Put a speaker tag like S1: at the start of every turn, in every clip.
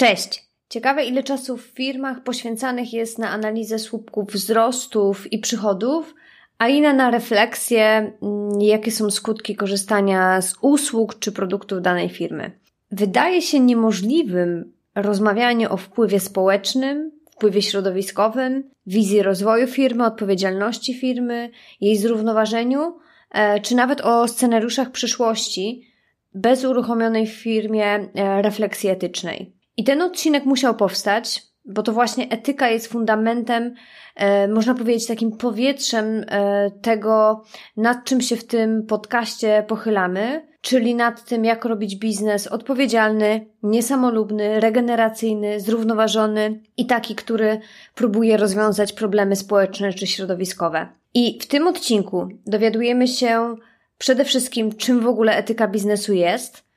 S1: Cześć! Ciekawe, ile czasu w firmach poświęcanych jest na analizę słupków wzrostów i przychodów, a ile na refleksję, mm, jakie są skutki korzystania z usług czy produktów danej firmy. Wydaje się niemożliwym rozmawianie o wpływie społecznym, wpływie środowiskowym, wizji rozwoju firmy, odpowiedzialności firmy, jej zrównoważeniu, e, czy nawet o scenariuszach przyszłości bez uruchomionej w firmie e, refleksji etycznej. I ten odcinek musiał powstać, bo to właśnie etyka jest fundamentem, e, można powiedzieć, takim powietrzem e, tego, nad czym się w tym podcaście pochylamy, czyli nad tym, jak robić biznes odpowiedzialny, niesamolubny, regeneracyjny, zrównoważony i taki, który próbuje rozwiązać problemy społeczne czy środowiskowe. I w tym odcinku dowiadujemy się przede wszystkim, czym w ogóle etyka biznesu jest,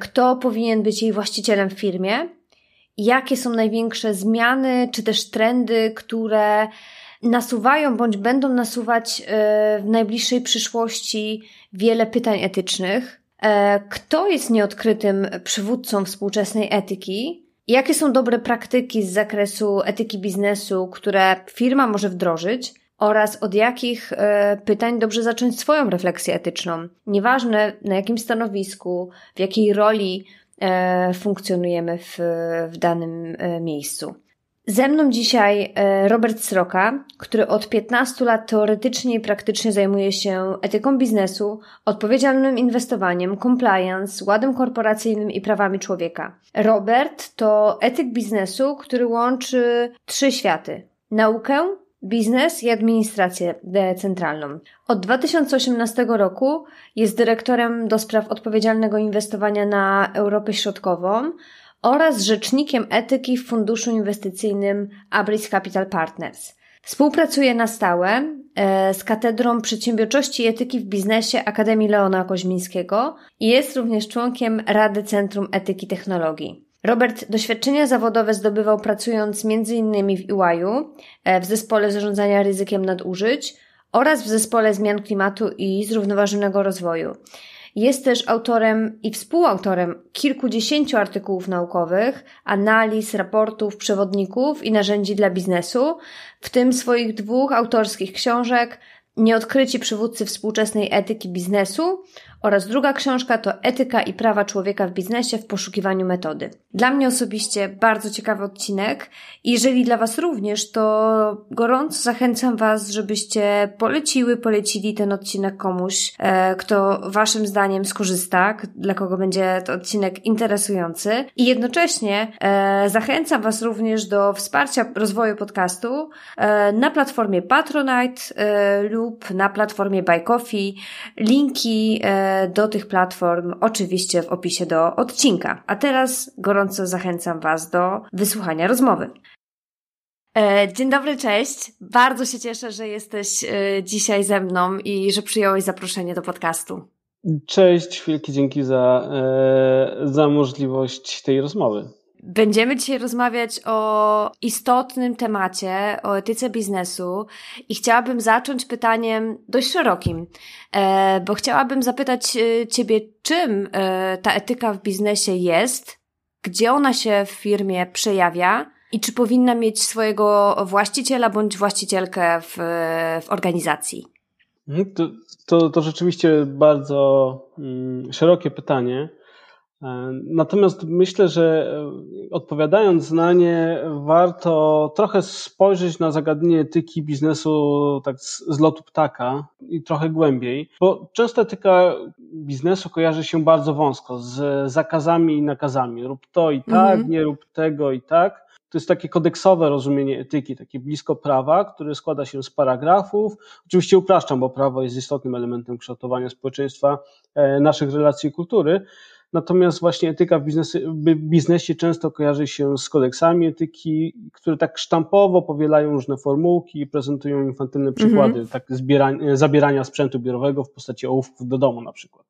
S1: kto powinien być jej właścicielem w firmie, jakie są największe zmiany czy też trendy, które nasuwają bądź będą nasuwać e, w najbliższej przyszłości wiele pytań etycznych. E, kto jest nieodkrytym przywódcą współczesnej etyki? Jakie są dobre praktyki z zakresu etyki biznesu, które firma może wdrożyć? Oraz od jakich e, pytań dobrze zacząć swoją refleksję etyczną. Nieważne na jakim stanowisku, w jakiej roli e, funkcjonujemy w, w danym e, miejscu. Ze mną dzisiaj Robert Sroka, który od 15 lat teoretycznie i praktycznie zajmuje się etyką biznesu, odpowiedzialnym inwestowaniem, compliance, ładem korporacyjnym i prawami człowieka. Robert to etyk biznesu, który łączy trzy światy: naukę, biznes i administrację centralną. Od 2018 roku jest dyrektorem do spraw odpowiedzialnego inwestowania na Europę Środkową oraz rzecznikiem etyki w funduszu inwestycyjnym Abris Capital Partners. Współpracuje na stałe e, z Katedrą Przedsiębiorczości i Etyki w Biznesie Akademii Leona Koźmińskiego i jest również członkiem Rady Centrum Etyki Technologii. Robert doświadczenia zawodowe zdobywał pracując m.in. w EY, e, w zespole zarządzania ryzykiem nadużyć oraz w zespole zmian klimatu i zrównoważonego rozwoju. Jest też autorem i współautorem kilkudziesięciu artykułów naukowych, analiz, raportów, przewodników i narzędzi dla biznesu, w tym swoich dwóch autorskich książek Nieodkryci przywódcy współczesnej etyki biznesu oraz druga książka to Etyka i prawa człowieka w biznesie w poszukiwaniu metody. Dla mnie osobiście bardzo ciekawy odcinek. Jeżeli dla Was również, to gorąco zachęcam Was, żebyście poleciły, polecili ten odcinek komuś, e, kto Waszym zdaniem skorzysta, dla kogo będzie to odcinek interesujący. I jednocześnie e, zachęcam Was również do wsparcia rozwoju podcastu e, na platformie Patronite lub na platformie Buy Coffee. Linki do tych platform oczywiście w opisie do odcinka. A teraz gorąco zachęcam Was do wysłuchania rozmowy. E, dzień dobry, cześć. Bardzo się cieszę, że jesteś e, dzisiaj ze mną i że przyjąłeś zaproszenie do podcastu.
S2: Cześć, wielkie dzięki za, e, za możliwość tej rozmowy.
S1: Będziemy dzisiaj rozmawiać o istotnym temacie, o etyce biznesu i chciałabym zacząć pytaniem dość szerokim, e, bo chciałabym zapytać e, Ciebie, czym e, ta etyka w biznesie jest, gdzie ona się w firmie przejawia i czy powinna mieć swojego właściciela bądź właścicielkę w, w organizacji?
S2: Mhm, to, to, to rzeczywiście bardzo mm, szerokie pytanie. E, natomiast myślę, że e, odpowiadając na nie, warto trochę spojrzeć na zagadnienie etyki biznesu tak z lotu ptaka i trochę głębiej, bo często etyka biznesu kojarzy się bardzo wąsko z zakazami i nakazami. Rób to i tak, mhm. nie rób tego i tak. To jest takie kodeksowe rozumienie etyki, takie blisko prawa, które składa się z paragrafów. Oczywiście upraszczam, bo prawo jest istotnym elementem kształtowania społeczeństwa, e, naszych relacji i kultury Natomiast właśnie etyka w biznesie, biznesie często kojarzy się z kodeksami etyki, które tak sztampowo powielają różne formułki i prezentują infantylne przykłady mhm. tak zbierania, zabierania sprzętu biurowego w postaci ołówków do domu na przykład.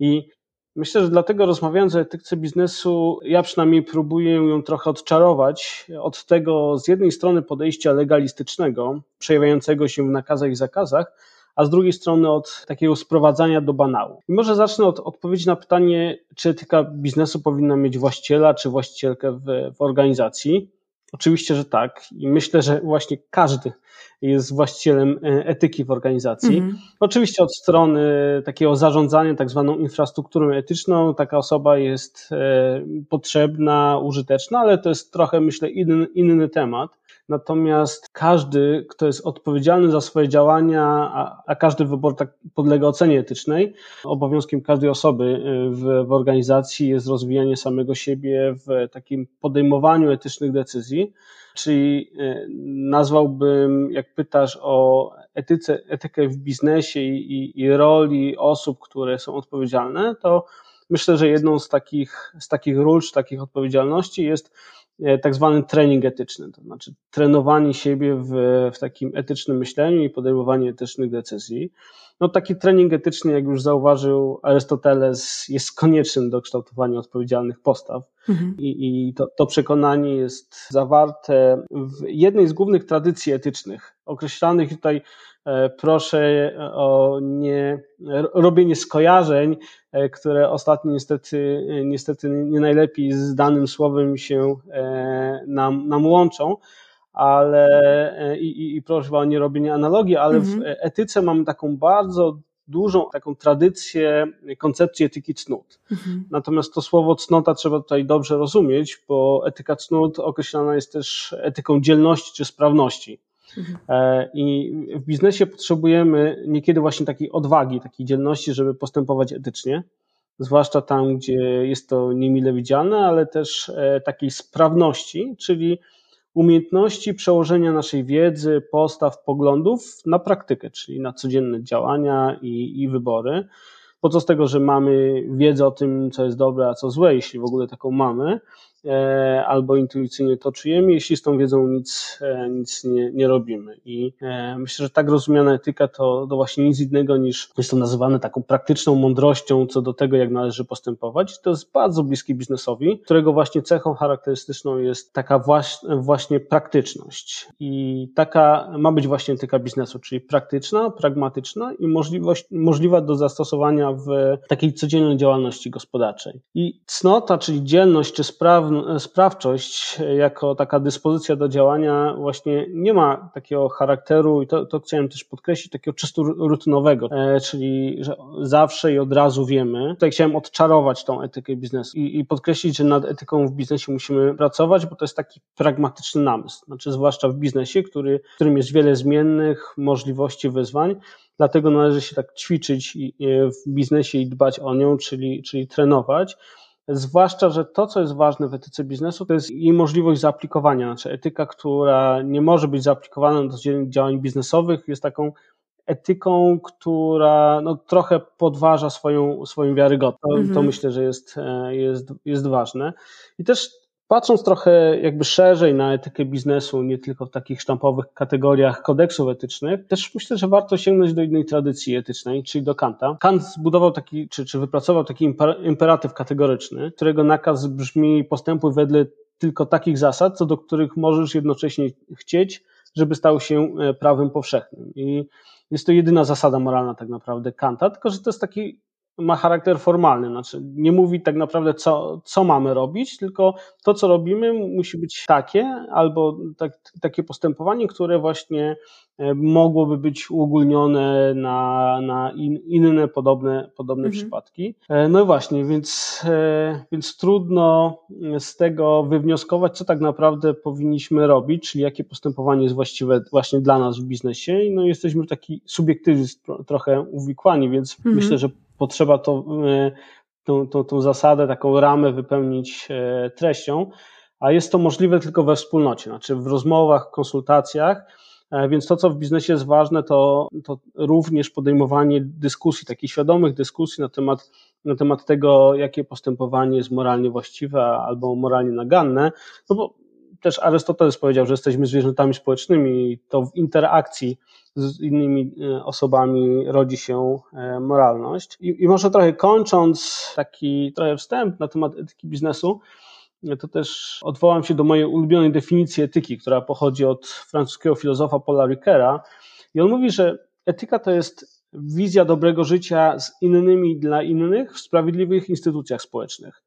S2: I Myślę, że dlatego rozmawiając o etyce biznesu, ja przynajmniej próbuję ją trochę odczarować od tego z jednej strony podejścia legalistycznego, przejawiającego się w nakazach i zakazach, a z drugiej strony od takiego sprowadzania do banału. I może zacznę od odpowiedzi na pytanie, czy etyka biznesu powinna mieć właściciela czy właścicielkę w, w organizacji. Oczywiście, że tak. I myślę, że właśnie każdy jest właścicielem e, etyki w organizacji. Mhm. Oczywiście od strony takiego zarządzania tak zwaną infrastrukturą etyczną taka osoba jest e, potrzebna, użyteczna, ale to jest trochę myślę inny, inny temat. Natomiast każdy, kto jest odpowiedzialny za swoje działania, a, a każdy wybór tak podlega ocenie etycznej, obowiązkiem każdej osoby e, w, w organizacji jest rozwijanie samego siebie w takim podejmowaniu etycznych decyzji. Czyli e, nazwałbym, jak pytasz o etyce, etykę w biznesie i, i, i roli osób, które są odpowiedzialne, to myślę, że jedną z takich, z takich ról, czy takich odpowiedzialności jest tak zwany trening etyczny, to znaczy trenowanie siebie w, w takim etycznym myśleniu i podejmowanie etycznych decyzji. No taki trening etyczny, jak już zauważył Arystoteles, jest konieczny do kształtowania odpowiedzialnych postaw. Mhm. I, I to, to przekonanie jest zawarte w jednej z głównych tradycji etycznych, określanych tutaj e, proszę o nie robienie skojarzeń, e, które ostatnio niestety, niestety nie najlepiej z danym słowem się e, nam, nam łączą ale e, i, i proszę o nie robienie analogii, ale mhm. w etyce mamy taką bardzo dużą taką tradycję koncepcji etyki cnót. Mhm. Natomiast to słowo cnota trzeba tutaj dobrze rozumieć, bo etyka cnót określana jest też etyką dzielności czy sprawności. Mhm. E, I w biznesie potrzebujemy niekiedy właśnie takiej odwagi, takiej dzielności, żeby postępować etycznie, zwłaszcza tam, gdzie jest to niemile widziane, ale też e, takiej sprawności, czyli umiejętności przełożenia naszej wiedzy, postaw, poglądów na praktykę, czyli na codzienne działania i, i wybory. Po co z tego, że mamy wiedzę o tym, co jest dobre, a co złe, jeśli w ogóle taką mamy, albo intuicyjnie to czujemy, jeśli z tą wiedzą nic, e, nic nie, nie robimy. I e, myślę, że tak rozumiana etyka to, to właśnie nic innego niż jest to nazywane taką praktyczną mądrością co do tego, jak należy postępować. To jest bardzo bliskie biznesowi, którego właśnie cechą charakterystyczną jest taka właśnie, właśnie praktyczność. I taka ma być właśnie etyka biznesu, czyli praktyczna, pragmatyczna i możliwość, możliwa do zastosowania w takiej codziennej działalności gospodarczej. I cnota, czyli dzielność czy sprawność, sprawczość jako taka dyspozycja do działania właśnie nie ma takiego charakteru i to, to chciałem też podkreślić, takiego czysto rutynowego, e, czyli że zawsze i od razu wiemy. Tutaj chciałem odczarować tą etykę biznesu i, i podkreślić, że nad etyką w biznesie musimy pracować, bo to jest taki pragmatyczny namysł, znaczy zwłaszcza w biznesie, który, w którym jest wiele zmiennych, możliwości, wyzwań, Dlatego należy się tak ćwiczyć w biznesie i dbać o nią, czyli, czyli trenować. Zwłaszcza, że to, co jest ważne w etyce biznesu, to jest jej możliwość zaaplikowania. Znaczy, etyka, która nie może być zaaplikowana do działań biznesowych, jest taką etyką, która no, trochę podważa swoją, swoją wiarygodność. To, mhm. to myślę, że jest, e, jest, jest ważne. I też Patrząc trochę jakby szerzej na etykę biznesu, nie tylko w takich sztampowych kategoriach kodeksów etycznych, też myślę, że warto sięgnąć do innej tradycji etycznej, czyli do Kanta. Kant zbudował taki, czy, czy wypracował taki imperatyw kategoryczny, którego nakaz brzmi postępuj wedle tylko takich zasad, co do których możesz jednocześnie chcieć, żeby stał się e, prawem powszechnym. I jest to jedyna zasada moralna tak naprawdę Kanta, tylko że to jest taki ma charakter formalny, znaczy nie mówi tak naprawdę, co, co mamy robić, tylko to, co robimy, musi być takie, albo tak, takie postępowanie, które właśnie e, mogłoby być uogólnione na, na in, inne podobne, podobne mhm. przypadki. E, no i właśnie, więc, e, więc trudno z tego wywnioskować, co tak naprawdę powinniśmy robić, czyli jakie postępowanie jest właściwe właśnie dla nas w biznesie. No jesteśmy taki subiektywizm trochę uwikłani, więc mhm. myślę, że potrzeba to, e, tą, tą, tą zasadę, taką ramę wypełnić e, treścią, a jest to możliwe tylko we wspólnocie, znaczy w rozmowach, konsultacjach, Więc to, co w biznesie jest ważne, to, to również podejmowanie dyskusji, takich świadomych dyskusji na temat, na temat tego, jakie postępowanie jest moralnie właściwe albo moralnie naganne. No bo też Arystoteles powiedział, że jesteśmy zwierzętami społecznymi i to w interakcji z innymi e, osobami rodzi się e, moralność. I, I, może trochę kończąc taki trochę wstęp na temat etyki biznesu, to też odwołam się do mojej ulubionej definicji etyki, która pochodzi od francuskiego filozofa Paula Ricoeura. I on mówi, że etyka to jest wizja dobrego życia z innymi dla innych w sprawiedliwych instytucjach społecznych.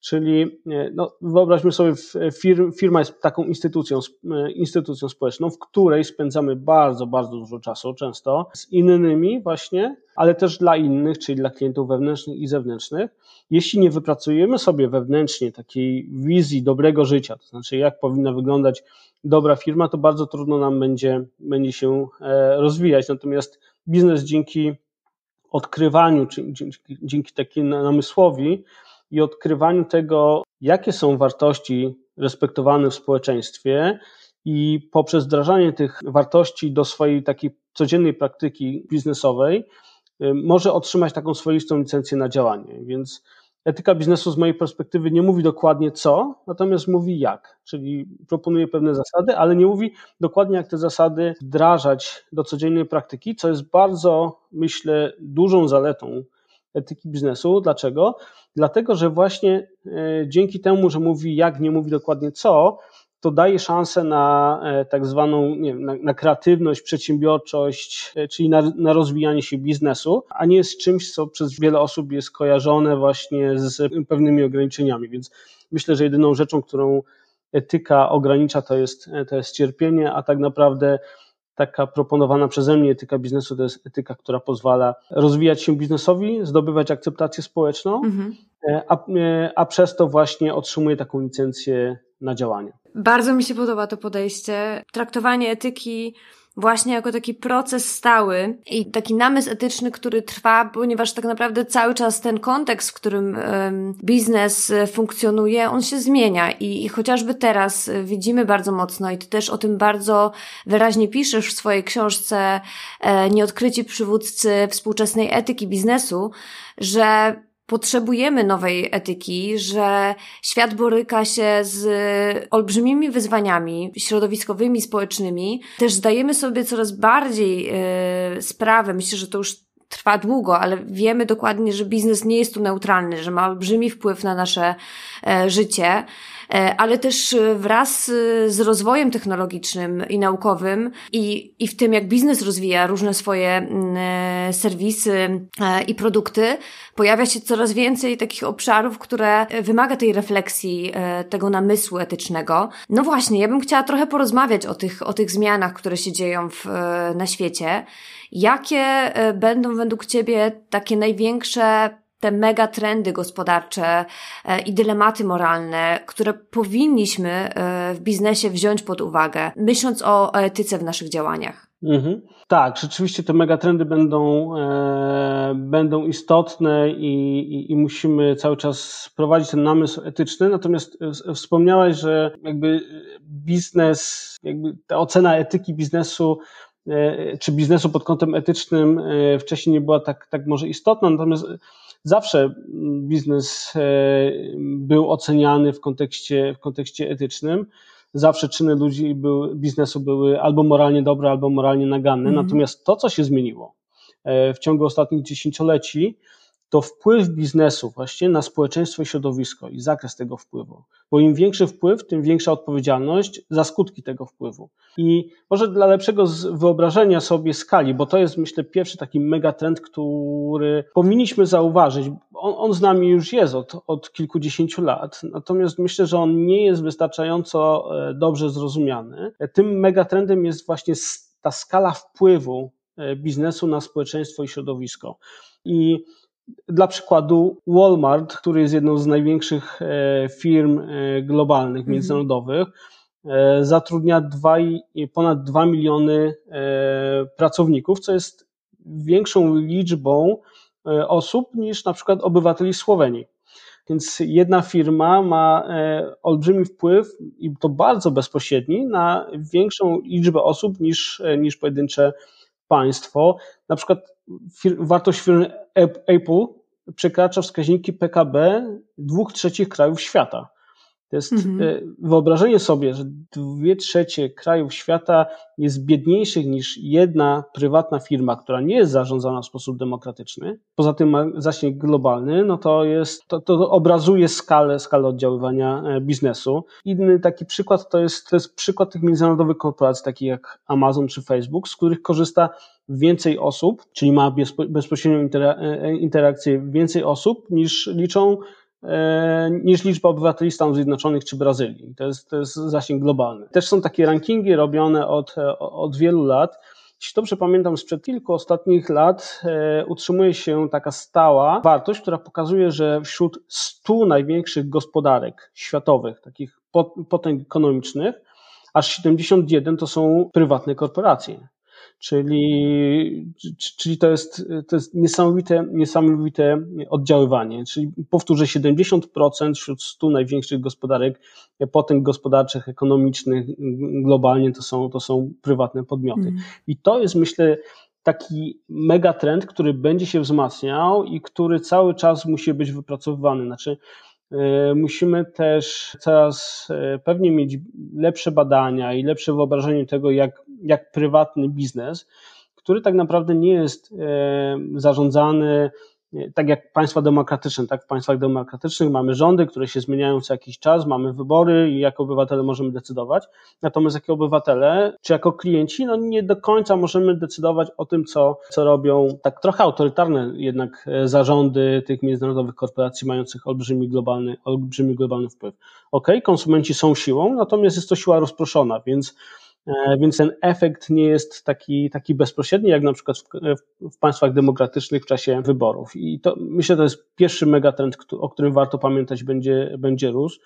S2: Czyli e, no, wyobraźmy sobie, firm, firma jest taką instytucją, e, instytucją społeczną, w której spędzamy bardzo, bardzo dużo czasu, często z innymi właśnie, ale też dla innych, czyli dla klientów wewnętrznych i zewnętrznych. Jeśli nie wypracujemy sobie wewnętrznie takiej wizji dobrego życia, to znaczy jak powinna wyglądać dobra firma, to bardzo trudno nam będzie, będzie się e, rozwijać. Natomiast biznes dzięki odkrywaniu, czy dzięki, dzięki takiemu namysłowi, i odkrywaniu tego, jakie są wartości respektowane w społeczeństwie i poprzez wdrażanie tych wartości do swojej takiej codziennej praktyki biznesowej y, może otrzymać taką swoistą licencję na działanie. Więc etyka biznesu z mojej perspektywy nie mówi dokładnie co, natomiast mówi jak, czyli proponuje pewne zasady, ale nie mówi dokładnie jak te zasady wdrażać do codziennej praktyki, co jest bardzo, myślę, dużą zaletą etyki biznesu. Dlaczego? Dlatego, że właśnie e, dzięki temu, że mówi jak, nie mówi dokładnie co, to daje szansę na e, tak zwaną nie wiem, na, na, kreatywność, przedsiębiorczość, e, czyli na, na, rozwijanie się biznesu, a nie z czymś, co przez wiele osób jest kojarzone właśnie z pewnymi ograniczeniami. Więc myślę, że jedyną rzeczą, którą etyka ogranicza, to jest, to jest cierpienie, a tak naprawdę taka proponowana przeze mnie etyka biznesu to jest etyka, która pozwala rozwijać się biznesowi, zdobywać akceptację społeczną, mhm. E, a, e, a przez to właśnie otrzymuje taką licencję na działanie.
S1: Bardzo mi się podoba to podejście. Traktowanie etyki właśnie jako taki proces stały i taki namysł etyczny, który trwa, ponieważ tak naprawdę cały czas ten kontekst, w którym um, biznes e, funkcjonuje, on się zmienia. I, i chociażby teraz e, widzimy bardzo mocno i ty też o tym bardzo wyraźnie piszesz w swojej książce e, Nieodkryci przywódcy współczesnej etyki biznesu, że potrzebujemy nowej etyki, że świat boryka się z olbrzymimi wyzwaniami środowiskowymi, społecznymi. Też zdajemy sobie coraz bardziej yy, sprawę, myślę, że to już trwa długo, ale wiemy dokładnie, że biznes nie jest tu neutralny, że ma olbrzymi wpływ na nasze e, życie. E, ale też e, wraz e, z rozwojem technologicznym i naukowym i, i w tym, jak biznes rozwija różne swoje mm, serwisy i produkty, pojawia się coraz więcej takich obszarów, które wymaga tej refleksji, tego namysłu etycznego. No właśnie, ja bym chciała trochę porozmawiać o tych, o tych zmianach, które się dzieją w, na świecie. Jakie będą według Ciebie takie największe te mega trendy gospodarcze e, i dylematy moralne, które powinniśmy e, w biznesie wziąć pod uwagę, myśląc o etyce w naszych działaniach.
S2: Mhm. Tak, rzeczywiście te megatrendy będą, e, będą istotne i, i, i, musimy cały czas prowadzić ten namysł etyczny. Natomiast e, wspomniałaś, że jakby biznes, jakby ta ocena etyki biznesu czy biznesu pod kątem etycznym wcześniej nie była tak, tak może istotna, natomiast zawsze biznes e, był oceniany w kontekście, w kontekście etycznym. Zawsze czyny ludzi były, biznesu były albo moralnie dobre, albo moralnie naganne. Mm. Natomiast to, co się zmieniło e, w ciągu ostatnich dziesięcioleci, to wpływ biznesu właśnie na społeczeństwo i środowisko i zakres tego wpływu. Bo im większy wpływ, tym większa odpowiedzialność za skutki tego wpływu. I może dla lepszego wyobrażenia sobie skali, bo to jest myślę pierwszy taki megatrend, który powinniśmy zauważyć. On, on z nami już jest od, od kilkudziesięciu lat, natomiast myślę, że on nie jest wystarczająco e, dobrze zrozumiany. Tym megatrendem jest właśnie ta skala wpływu e, biznesu na społeczeństwo i środowisko. I dla przykładu, Walmart, który jest jedną z największych e, firm e, globalnych, mhm. międzynarodowych, e, zatrudnia dwa, ponad 2 miliony pracowników, co jest większą liczbą osób niż na przykład obywateli Słowenii. Więc jedna firma ma olbrzymi wpływ i to bardzo bezpośredni na większą liczbę osób niż, niż pojedyncze państwo. Na przykład wartość firmy Apple przekracza wskaźniki PKB dwóch trzecich krajów świata. To jest mhm. E, wyobrażenie sobie, że dwie trzecie krajów świata jest biedniejszych niż jedna prywatna firma, która nie jest zarządzana w sposób demokratyczny, poza tym ma zasięg globalny, no to jest, to, to obrazuje skalę, skalę oddziaływania e, biznesu. Inny taki przykład to jest, to jest przykład tych międzynarodowych korporacji, takich jak Amazon czy Facebook, z których korzysta więcej osób, czyli ma bezpośrednią e, interakcję więcej osób niż liczą niż liczba obywateli Stanów Zjednoczonych czy Brazylii. To jest, to jest zasięg globalny. Też są takie rankingi robione od, od wielu lat. Jeśli dobrze pamiętam, sprzed kilku ostatnich lat e, utrzymuje się taka stała wartość, która pokazuje, że wśród 100 największych gospodarek światowych, takich potęg ekonomicznych, aż 71 to są prywatne korporacje. Czyli, czyli to jest, to jest niesamowite, niesamowite oddziaływanie. Czyli powtórzę, 70% wśród 100 największych gospodarek, potęg gospodarczych, ekonomicznych globalnie to są, to są prywatne podmioty. Mm. I to jest, myślę, taki megatrend, który będzie się wzmacniał i który cały czas musi być wypracowywany. Znaczy, E, musimy też coraz e, pewnie mieć lepsze badania i lepsze wyobrażenie tego, jak, jak prywatny biznes, który tak naprawdę nie jest e, zarządzany tak jak państwa demokratyczne, tak w państwach demokratycznych mamy rządy, które się zmieniają co jakiś czas, mamy wybory i jako obywatele możemy decydować. Natomiast jako obywatele, czy jako klienci, no nie do końca możemy decydować o tym, co, co robią tak trochę autorytarne jednak e, zarządy tych międzynarodowych korporacji mających olbrzymi globalny, olbrzymi globalny wpływ. Ok, konsumenci są siłą, natomiast jest to siła rozproszona, więc E, więc ten efekt nie jest taki, taki bezpośredni, jak na przykład w, w, państwach demokratycznych w czasie wyborów. I to myślę, to jest pierwszy megatrend, o którym warto pamiętać, będzie, będzie rósł.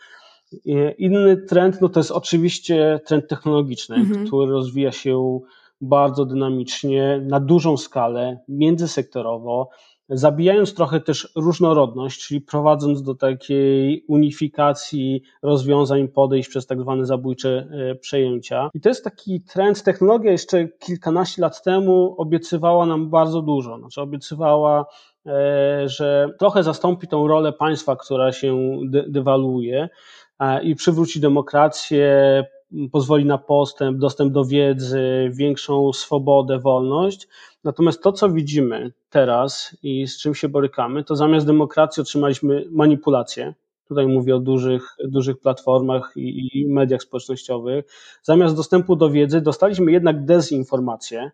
S2: Inny trend, no to jest oczywiście trend technologiczny, mhm. który rozwija się bardzo dynamicznie, na dużą skalę, międzysektorowo zabijając trochę też różnorodność, czyli prowadząc do takiej unifikacji rozwiązań podejść przez tak zwane zabójcze e, przejęcia. I to jest taki trend. Technologia jeszcze kilkanaście lat temu obiecywała nam bardzo dużo. Znaczy obiecywała e, że trochę zastąpi tą rolę państwa, która się dewaluuje i przywróci demokrację, pozwoli na postęp, dostęp do wiedzy, większą swobodę, wolność. Natomiast to, co widzimy teraz i z czym się borykamy, to zamiast demokracji otrzymaliśmy manipulację. Tutaj mówię o dużych, dużych platformach i, i mediach społecznościowych. Zamiast dostępu do wiedzy, dostaliśmy jednak dezinformację,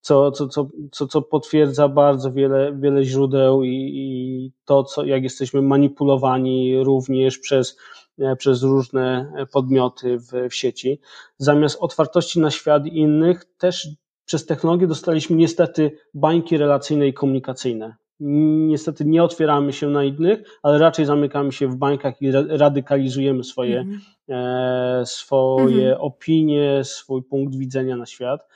S2: co, co, co, co, co potwierdza bardzo wiele, wiele źródeł i, i to, co, jak jesteśmy manipulowani również przez przez różne podmioty w, w sieci. Zamiast otwartości na świat innych, też przez technologię dostaliśmy niestety bańki relacyjne i komunikacyjne. Niestety nie otwieramy się na innych, ale raczej zamykamy się w bańkach i radykalizujemy swoje, mm -hmm. e, swoje mm -hmm. opinie, swój punkt widzenia na świat.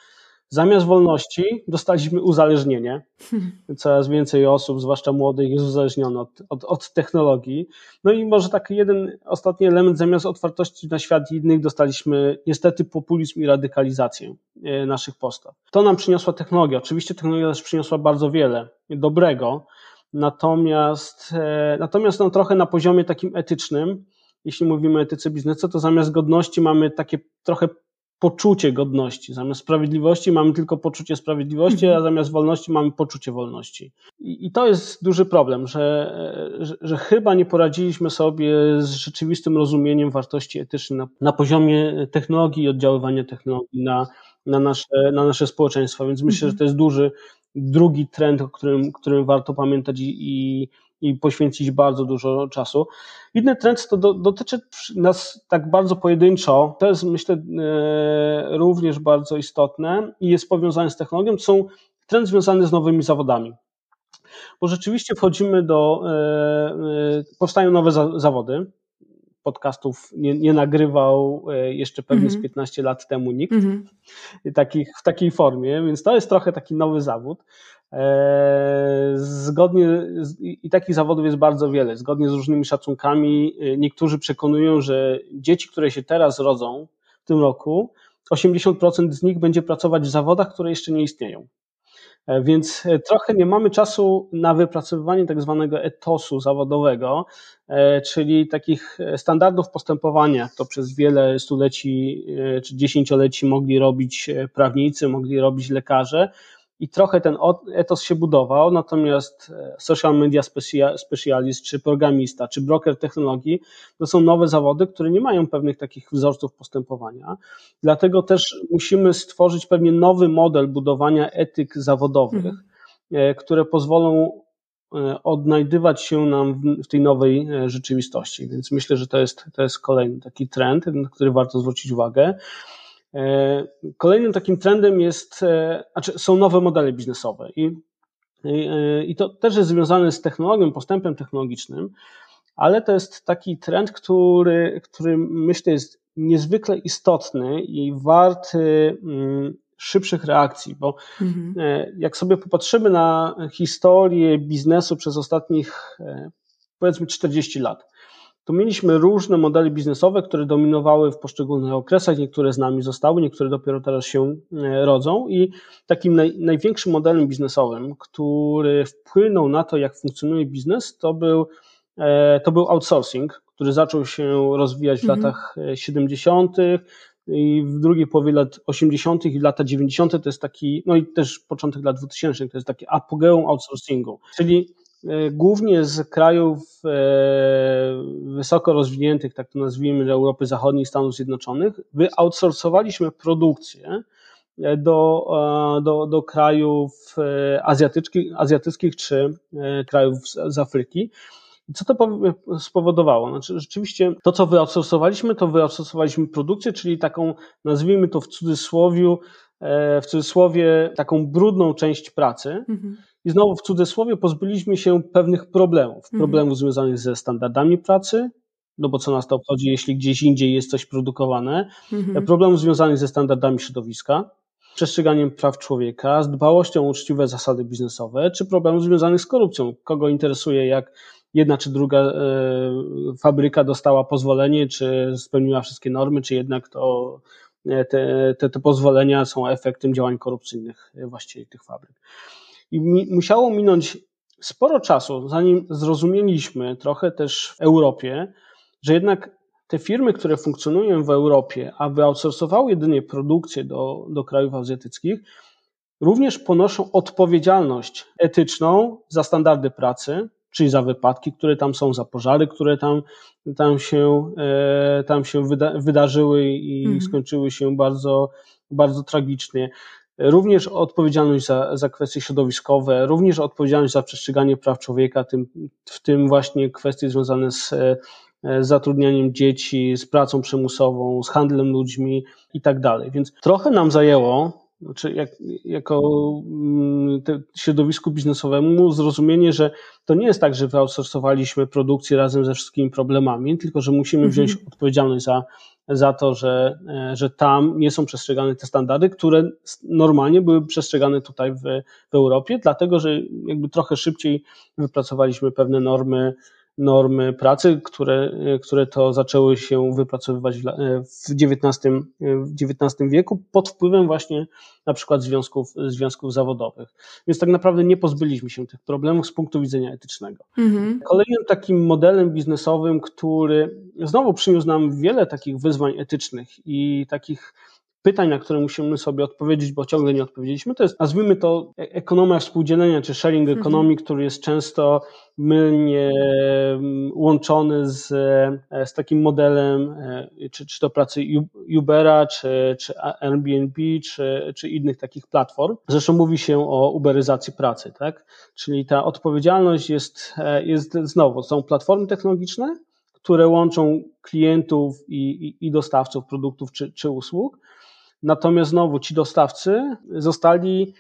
S2: Zamiast wolności dostaliśmy uzależnienie. Coraz więcej osób, zwłaszcza młodych, jest uzależnione od, od, od, technologii. No i może taki jeden ostatni element, zamiast otwartości na świat innych, dostaliśmy niestety populizm i radykalizację e, naszych postaw. To nam przyniosła technologia. Oczywiście technologia też przyniosła bardzo wiele dobrego, natomiast, e, natomiast no, trochę na poziomie takim etycznym, jeśli mówimy o etyce biznesu, to zamiast godności mamy takie trochę poczucie godności. Zamiast sprawiedliwości mamy tylko poczucie sprawiedliwości, a zamiast wolności mamy poczucie wolności. I, to jest duży problem, że, że, że, chyba nie poradziliśmy sobie z rzeczywistym rozumieniem wartości etycznych na, na poziomie technologii i oddziaływania technologii na, na, nasze, na nasze społeczeństwa. Więc myślę, że to jest duży drugi trend, o którym, którym warto pamiętać i, i i poświęcić bardzo dużo czasu. Inny trend to do, dotyczy nas tak bardzo pojedynczo. To jest myślę e, również bardzo istotne i jest powiązane z technologią. To są trend związany z nowymi zawodami. Bo rzeczywiście wchodzimy do, e, e, powstają nowe za, zawody. Podcastów nie, nie, nagrywał jeszcze pewnie mm -hmm. z 15 mhm. lat temu nikt mm -hmm. takich, w takiej formie, więc to jest trochę taki nowy zawód. Zgodnie, i takich zawodów jest bardzo wiele. Zgodnie z różnymi szacunkami, niektórzy przekonują, że dzieci, które się teraz rodzą w tym roku, 80% z nich będzie pracować w zawodach, które jeszcze nie istnieją. E, więc e, trochę nie mamy czasu na wypracowywanie tak zwanego etosu zawodowego, e, czyli takich standardów postępowania, to przez wiele stuleci czy dziesięcioleci mogli robić prawnicy, mogli robić lekarze, i trochę ten etos się budował, natomiast e, social media specialist, czy programista, czy broker technologii to są nowe zawody, które nie mają pewnych takich wzorców postępowania. Dlatego też musimy stworzyć pewnie nowy model budowania etyk zawodowych, mhm. które pozwolą e, odnajdywać się nam w, tej nowej rzeczywistości. Więc myślę, że to jest, to jest kolejny taki trend, na który warto zwrócić uwagę. E, kolejnym takim trendem jest, e, znaczy są nowe modele biznesowe i, i, e, i to też jest związane z technologią, postępem technologicznym, ale to jest taki trend, który, który myślę jest niezwykle istotny i warty mm, szybszych reakcji, bo mhm. jak sobie popatrzymy na historię biznesu przez ostatnich powiedzmy 40 lat, to mieliśmy różne modele biznesowe, które dominowały w poszczególnych okresach. Niektóre z nami zostały, niektóre dopiero teraz się e, rodzą. I takim naj, największym modelem biznesowym, który wpłynął na to, jak funkcjonuje biznes, to był, e, to był outsourcing, który zaczął się rozwijać w mhm. latach 70. E, i w drugiej połowie lat 80. i lata 90. to jest taki, no i też początek lat 2000 to jest takie apogeum outsourcingu, czyli głównie z krajów e, wysoko rozwiniętych, tak to nazwijmy, Europy Zachodniej, Stanów Zjednoczonych, wyoutsourcowaliśmy produkcję e, do, do, do krajów azjatyckich, azjatyckich czy krajów z Afryki. Co to spowodowało? Znaczy, rzeczywiście to, co wyoutsourcowaliśmy, to wyoutsourcowaliśmy produkcję, czyli taką, nazwijmy to w cudzysłowie, w cudzysłowie taką brudną część pracy. Mhm i znowu w cudzysłowie pozbyliśmy się pewnych problemów. Mhm. Problemów związanych ze standardami pracy, no bo co nas to obchodzi, jeśli gdzieś indziej jest coś produkowane, mhm. problemów związanych ze standardami środowiska, przestrzeganiem praw człowieka, z dbałością o uczciwe zasady biznesowe, czy problemów związanych z korupcją. Kogo interesuje, jak jedna czy druga e, fabryka dostała pozwolenie, czy spełniła wszystkie normy, czy jednak to e, te, te, te pozwolenia są efektem działań korupcyjnych właścicieli tych fabryk. I mi, musiało minąć sporo czasu, zanim zrozumieliśmy trochę też w Europie, że jednak te firmy, które funkcjonują w Europie, a wyoutsourcowały jedynie produkcję do, do krajów azjatyckich, również ponoszą odpowiedzialność etyczną za standardy pracy, czyli za wypadki, które tam są, za pożary, które tam, tam się, e, tam się wyda, wydarzyły i mhm. skończyły się bardzo, bardzo tragicznie również odpowiedzialność za, za kwestie środowiskowe, również odpowiedzialność za przestrzeganie praw człowieka, tym, w tym właśnie kwestie związane z e, zatrudnianiem dzieci, z pracą przymusową, z handlem ludźmi i tak dalej. Więc trochę nam zajęło, znaczy jak, jako mm, środowisku biznesowemu zrozumienie, że to nie jest tak, że wyoutsourcowaliśmy produkcję razem ze wszystkimi problemami, tylko że musimy wziąć mhm. odpowiedzialność za za to, że, e, że tam nie są przestrzegane te standardy, które normalnie były przestrzegane tutaj w, w Europie, dlatego że jakby trochę szybciej wypracowaliśmy pewne normy normy pracy, które, które to zaczęły się wypracowywać w XIX, w XIX wieku pod wpływem właśnie na przykład związków, związków zawodowych. Więc tak naprawdę nie pozbyliśmy się tych problemów z punktu widzenia etycznego. Mhm. Kolejnym takim modelem biznesowym, który znowu przyniósł nam wiele takich wyzwań etycznych i takich pytań, na które musimy sobie odpowiedzieć, bo ciągle nie odpowiedzieliśmy, to jest, nazwijmy to e, ekonomia współdzielenia, czy sharing mhm. economy, który jest często mylnie mm, łączony z, e, z takim modelem, e, czy, czy to pracy Ubera, czy, czy Airbnb, czy, czy innych takich platform. Zresztą mówi się o uberyzacji pracy, tak? Czyli ta odpowiedzialność jest, jest znowu, są platformy technologiczne, które łączą klientów i, i, i dostawców produktów czy, czy usług, Natomiast znowu ci dostawcy zostali,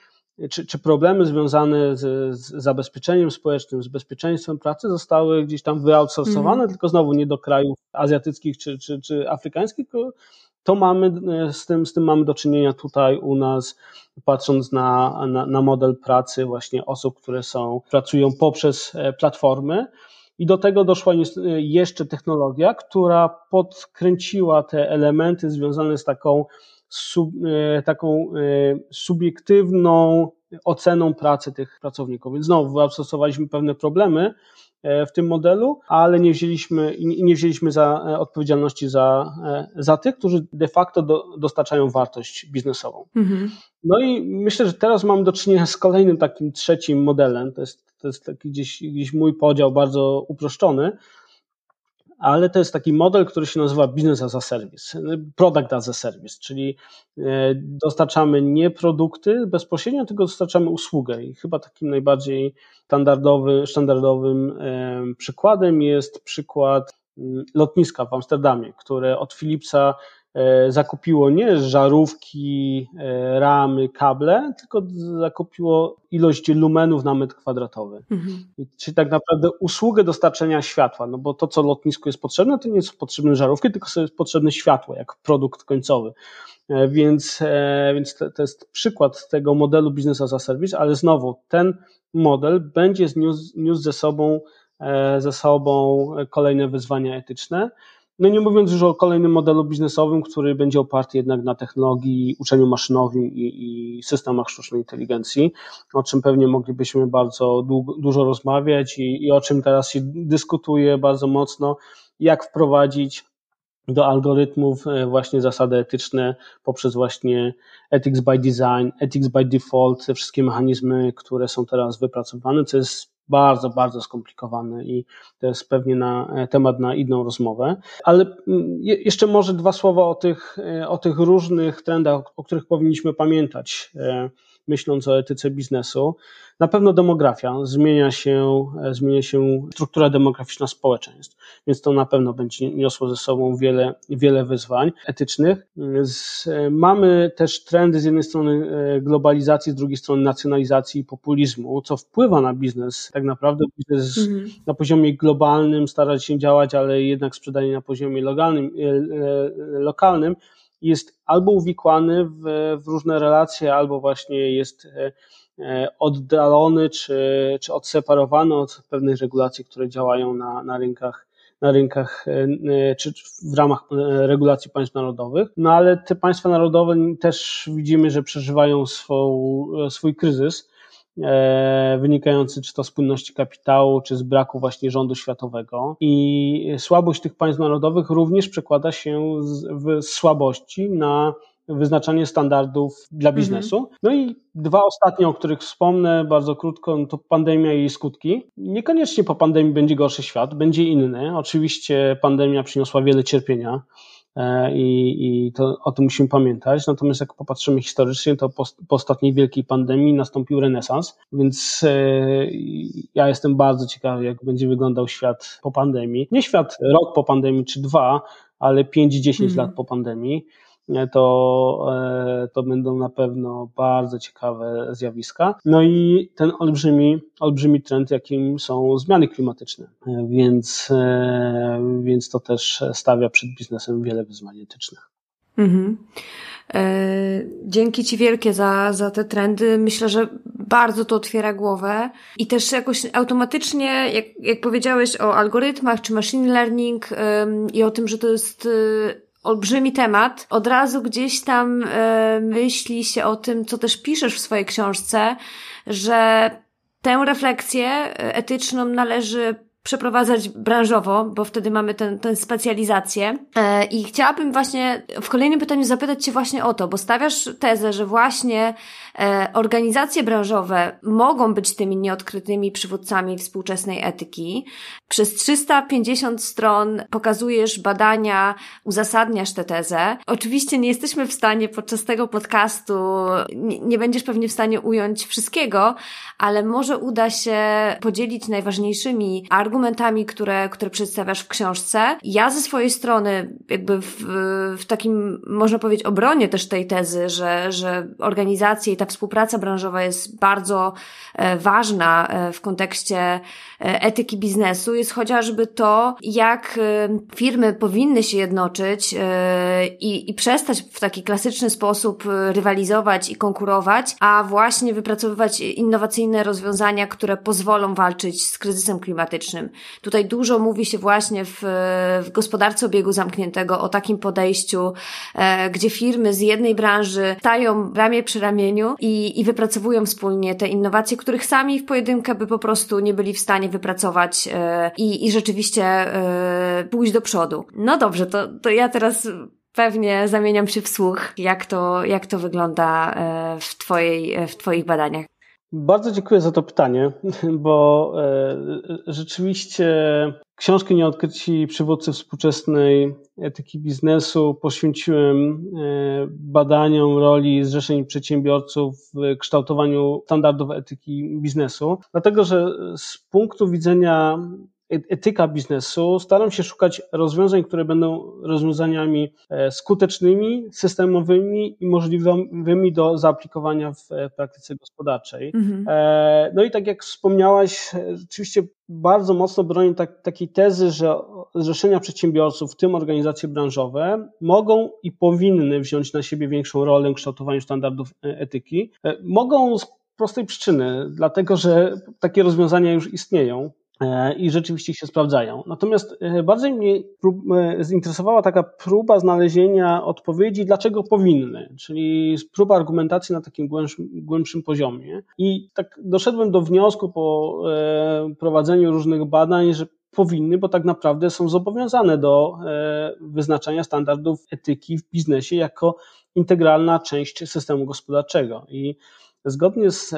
S2: czy, czy problemy związane z, z, zabezpieczeniem społecznym, z bezpieczeństwem pracy zostały gdzieś tam wyoutsourcowane, mm. tylko znowu nie do krajów azjatyckich czy, czy, czy afrykańskich, to mamy, z tym, z tym mamy do czynienia tutaj u nas, patrząc na, na, na model pracy właśnie osób, które są, pracują poprzez platformy. I do tego doszła jeszcze technologia, która podkręciła te elementy związane z taką, sub, taką subiektywną oceną pracy tych pracowników. Więc znowu zastosowaliśmy pewne problemy e, w tym modelu, ale nie wzięliśmy, nie wzięliśmy za e, odpowiedzialności za, e, za tych, którzy de facto do, dostarczają wartość biznesową. Mhm. No i myślę, że teraz mamy do czynienia z kolejnym takim trzecim modelem. To jest, to jest taki gdzieś, gdzieś mój podział bardzo uproszczony, ale to jest taki model, który się nazywa Business as a Service, Product as a Service, czyli e, dostarczamy nie produkty bezpośrednio, tylko dostarczamy usługę. I chyba takim najbardziej standardowy, standardowym przykładem jest przykład mm, lotniska w Amsterdamie, które od Philipsa zakupiło nie żarówki, e, ramy, kable, tylko zakupiło ilość lumenów na metr kwadratowy. Mhm. Czyli tak naprawdę usługę dostarczenia światła, no bo to, co lotnisku jest potrzebne, to nie są potrzebne żarówki, tylko jest potrzebne światło, jak produkt końcowy. E, więc, więc to, to jest przykład tego modelu business as a service, ale znowu ten model będzie zniósł, niósł ze sobą, ze sobą kolejne wyzwania etyczne. No nie mówiąc już o kolejnym modelu biznesowym, który będzie oparty jednak na technologii, uczeniu maszynowym i, i systemach sztucznej inteligencji, o czym pewnie moglibyśmy bardzo długo, dużo rozmawiać i, i o czym teraz się dyskutuje bardzo mocno, jak wprowadzić do algorytmów e, właśnie zasady etyczne poprzez właśnie ethics by design, ethics by default, te wszystkie mechanizmy, które są teraz wypracowane, co jest bardzo, bardzo skomplikowane i to jest pewnie na, e, temat na inną rozmowę. Ale mm, jeszcze może dwa słowa o tych, e, o tych różnych trendach, o których powinniśmy pamiętać, e, myśląc o etyce biznesu. Na pewno demografia, zmienia się, zmienia się struktura demograficzna społeczeństw, więc to na pewno będzie niosło ze sobą wiele, wiele wyzwań etycznych. Z, mamy też trendy z jednej strony globalizacji, z drugiej strony nacjonalizacji i populizmu, co wpływa na biznes. Tak naprawdę biznes mhm. na poziomie globalnym stara się działać, ale jednak sprzedaje na poziomie lokalnym, e, e, lokalnym jest albo uwikłany w, w różne relacje, albo właśnie jest e, E, oddalony czy, czy odseparowany od pewnych regulacji, które działają na, na rynkach na rynkach e, czy w ramach regulacji państw narodowych. No ale te państwa narodowe też widzimy, że przeżywają swą, swój kryzys wynikający czy to z płynności kapitału, czy z braku właśnie rządu światowego. I słabość tych państw narodowych również przekłada się w słabości na wyznaczanie standardów dla mhm. biznesu. No i dwa ostatnie, o których wspomnę bardzo krótko, no to pandemia i jej skutki. Niekoniecznie po pandemii będzie gorszy świat, będzie inny. Oczywiście pandemia przyniosła wiele cierpienia. E, I, I to o tym musimy pamiętać. Natomiast jak popatrzymy historycznie, to po, po ostatniej wielkiej pandemii nastąpił renesans, więc e, ja jestem bardzo ciekawy, jak będzie wyglądał świat po pandemii. Nie świat rok po pandemii czy dwa, ale 5-10 mm. lat po pandemii to, e, to będą na pewno bardzo ciekawe zjawiska. No i ten olbrzymi, olbrzymi trend, jakim są zmiany klimatyczne, e, więc, e, więc to też stawia przed biznesem wiele wyzwań etycznych. Mhm.
S1: Dzięki Ci wielkie za, za te trendy. Myślę, że bardzo to otwiera głowę i też jakoś automatycznie, jak, jak powiedziałeś o algorytmach czy machine learning i o tym, że to jest olbrzymi temat, od razu gdzieś tam e, myśli się o tym, co też piszesz w swojej książce, że tę refleksję etyczną należy przeprowadzać branżowo, bo wtedy mamy tę ten specjalizację. E, I chciałabym właśnie w kolejnym pytaniu zapytać Cię właśnie o to, bo stawiasz tezę, że właśnie e, organizacje branżowe mogą być tymi nieodkrytymi przywódcami współczesnej etyki. Przez 350 stron pokazujesz badania, uzasadniasz tę tezę. Oczywiście nie jesteśmy w stanie podczas tego podcastu, nie, nie będziesz pewnie w stanie ująć wszystkiego, ale może uda się podzielić najważniejszymi argumentami, argumentami, które, które przedstawiasz w książce. Ja ze swojej strony, jakby w, w takim, można powiedzieć, obronie też tej tezy, że, że organizacje i ta współpraca branżowa jest bardzo e, ważna e, w kontekście etyki biznesu jest chociażby to, jak firmy powinny się jednoczyć i, i przestać w taki klasyczny sposób rywalizować i konkurować, a właśnie wypracowywać innowacyjne rozwiązania, które pozwolą walczyć z kryzysem klimatycznym. Tutaj dużo mówi się właśnie w, w gospodarce obiegu zamkniętego o takim podejściu, e, gdzie firmy z jednej branży stają ramię przy ramieniu i, i wypracowują wspólnie te innowacje, których sami w pojedynkę by po prostu nie byli w stanie wypracować e, i, i rzeczywiście e, pójść do przodu. No dobrze, to, to ja teraz pewnie zamieniam się w słuch, jak to, jak to wygląda e, w, twojej, w Twoich badaniach.
S2: Bardzo dziękuję za to pytanie, bo e, rzeczywiście książkę Nieodkryci przywódcy współczesnej etyki biznesu poświęciłem e, badaniom roli zrzeszeń przedsiębiorców w kształtowaniu standardów etyki biznesu, dlatego że z punktu widzenia etyka biznesu, staram się szukać rozwiązań, które będą rozwiązaniami e, skutecznymi, systemowymi i możliwymi do zaaplikowania w e, praktyce gospodarczej. Mhm. No i tak jak wspomniałaś, rzeczywiście bardzo mocno bronię tak, takiej tezy, że zrzeszenia przedsiębiorców, w tym organizacje branżowe, mogą i powinny wziąć na siebie większą rolę w kształtowaniu standardów etyki. Mogą z prostej przyczyny, dlatego że takie rozwiązania już istnieją. E, i rzeczywiście się sprawdzają. Natomiast e, bardziej mnie e, zinteresowała taka próba znalezienia odpowiedzi, dlaczego powinny, czyli próba argumentacji na takim głębszym, poziomie. I tak doszedłem do wniosku po prowadzeniu różnych badań, że powinny, bo tak naprawdę są zobowiązane do wyznaczania standardów etyki w biznesie jako integralna część systemu gospodarczego. I zgodnie z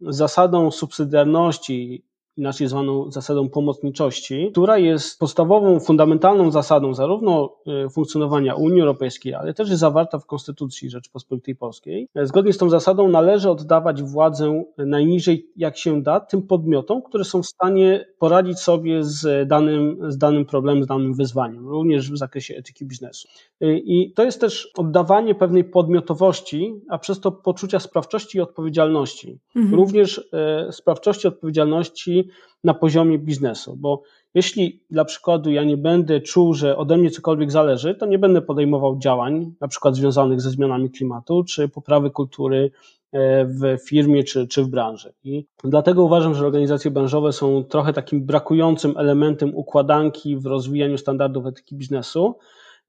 S2: zasadą subsydiarności inaczej zwaną zasadą pomocniczości, która jest podstawową, fundamentalną zasadą zarówno e, funkcjonowania Unii Europejskiej, ale też jest zawarta w Konstytucji Rzeczypospolitej Polskiej. E, zgodnie z tą zasadą należy oddawać władzę najniżej jak się da tym podmiotom, które są w stanie poradzić sobie z danym, z danym problemem, z danym wyzwaniem, również w zakresie etyki biznesu. E, I to jest też oddawanie pewnej podmiotowości, a przez to poczucia sprawczości i odpowiedzialności. Mhm. Również sprawczości, odpowiedzialności na poziomie biznesu, bo jeśli dla przykładu ja nie będę czuł, że ode mnie cokolwiek zależy, to nie będę podejmował działań, na przykład związanych ze zmianami klimatu, czy poprawy kultury e, w firmie czy, czy w branży. I dlatego uważam, że organizacje branżowe są trochę takim brakującym elementem układanki w rozwijaniu standardów etyki biznesu,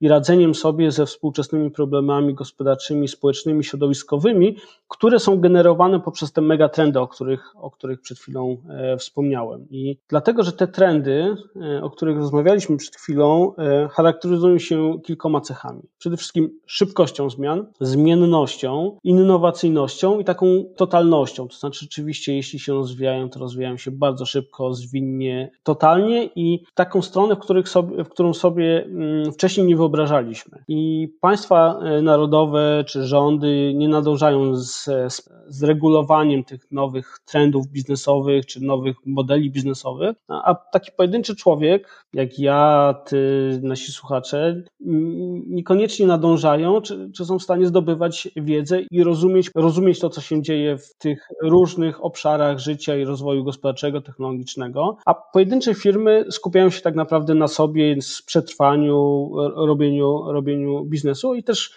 S2: i radzeniem sobie ze współczesnymi problemami gospodarczymi, społecznymi, środowiskowymi, które są generowane poprzez te megatrendy, o których, o których przed chwilą e, wspomniałem. I dlatego, że te trendy, e, o których rozmawialiśmy przed chwilą, e, charakteryzują się kilkoma cechami. Przede wszystkim szybkością zmian, zmiennością, innowacyjnością i taką totalnością. To znaczy, rzeczywiście, jeśli się rozwijają, to rozwijają się bardzo szybko, zwinnie, totalnie i taką stronę, w, sobie, w którą sobie mm, wcześniej nie wyobrażaliśmy. I państwa e, narodowe czy rządy nie nadążają z, z, regulowaniem tych nowych trendów biznesowych czy nowych modeli biznesowych, a taki pojedynczy człowiek, jak ja, ty, nasi słuchacze, niekoniecznie nadążają, czy, czy są w stanie zdobywać wiedzę i rozumieć, rozumieć to, co się dzieje w tych różnych obszarach życia i rozwoju gospodarczego, technologicznego, a pojedyncze firmy skupiają się tak naprawdę na sobie, przetrwaniu, robieniu, robieniu biznesu i też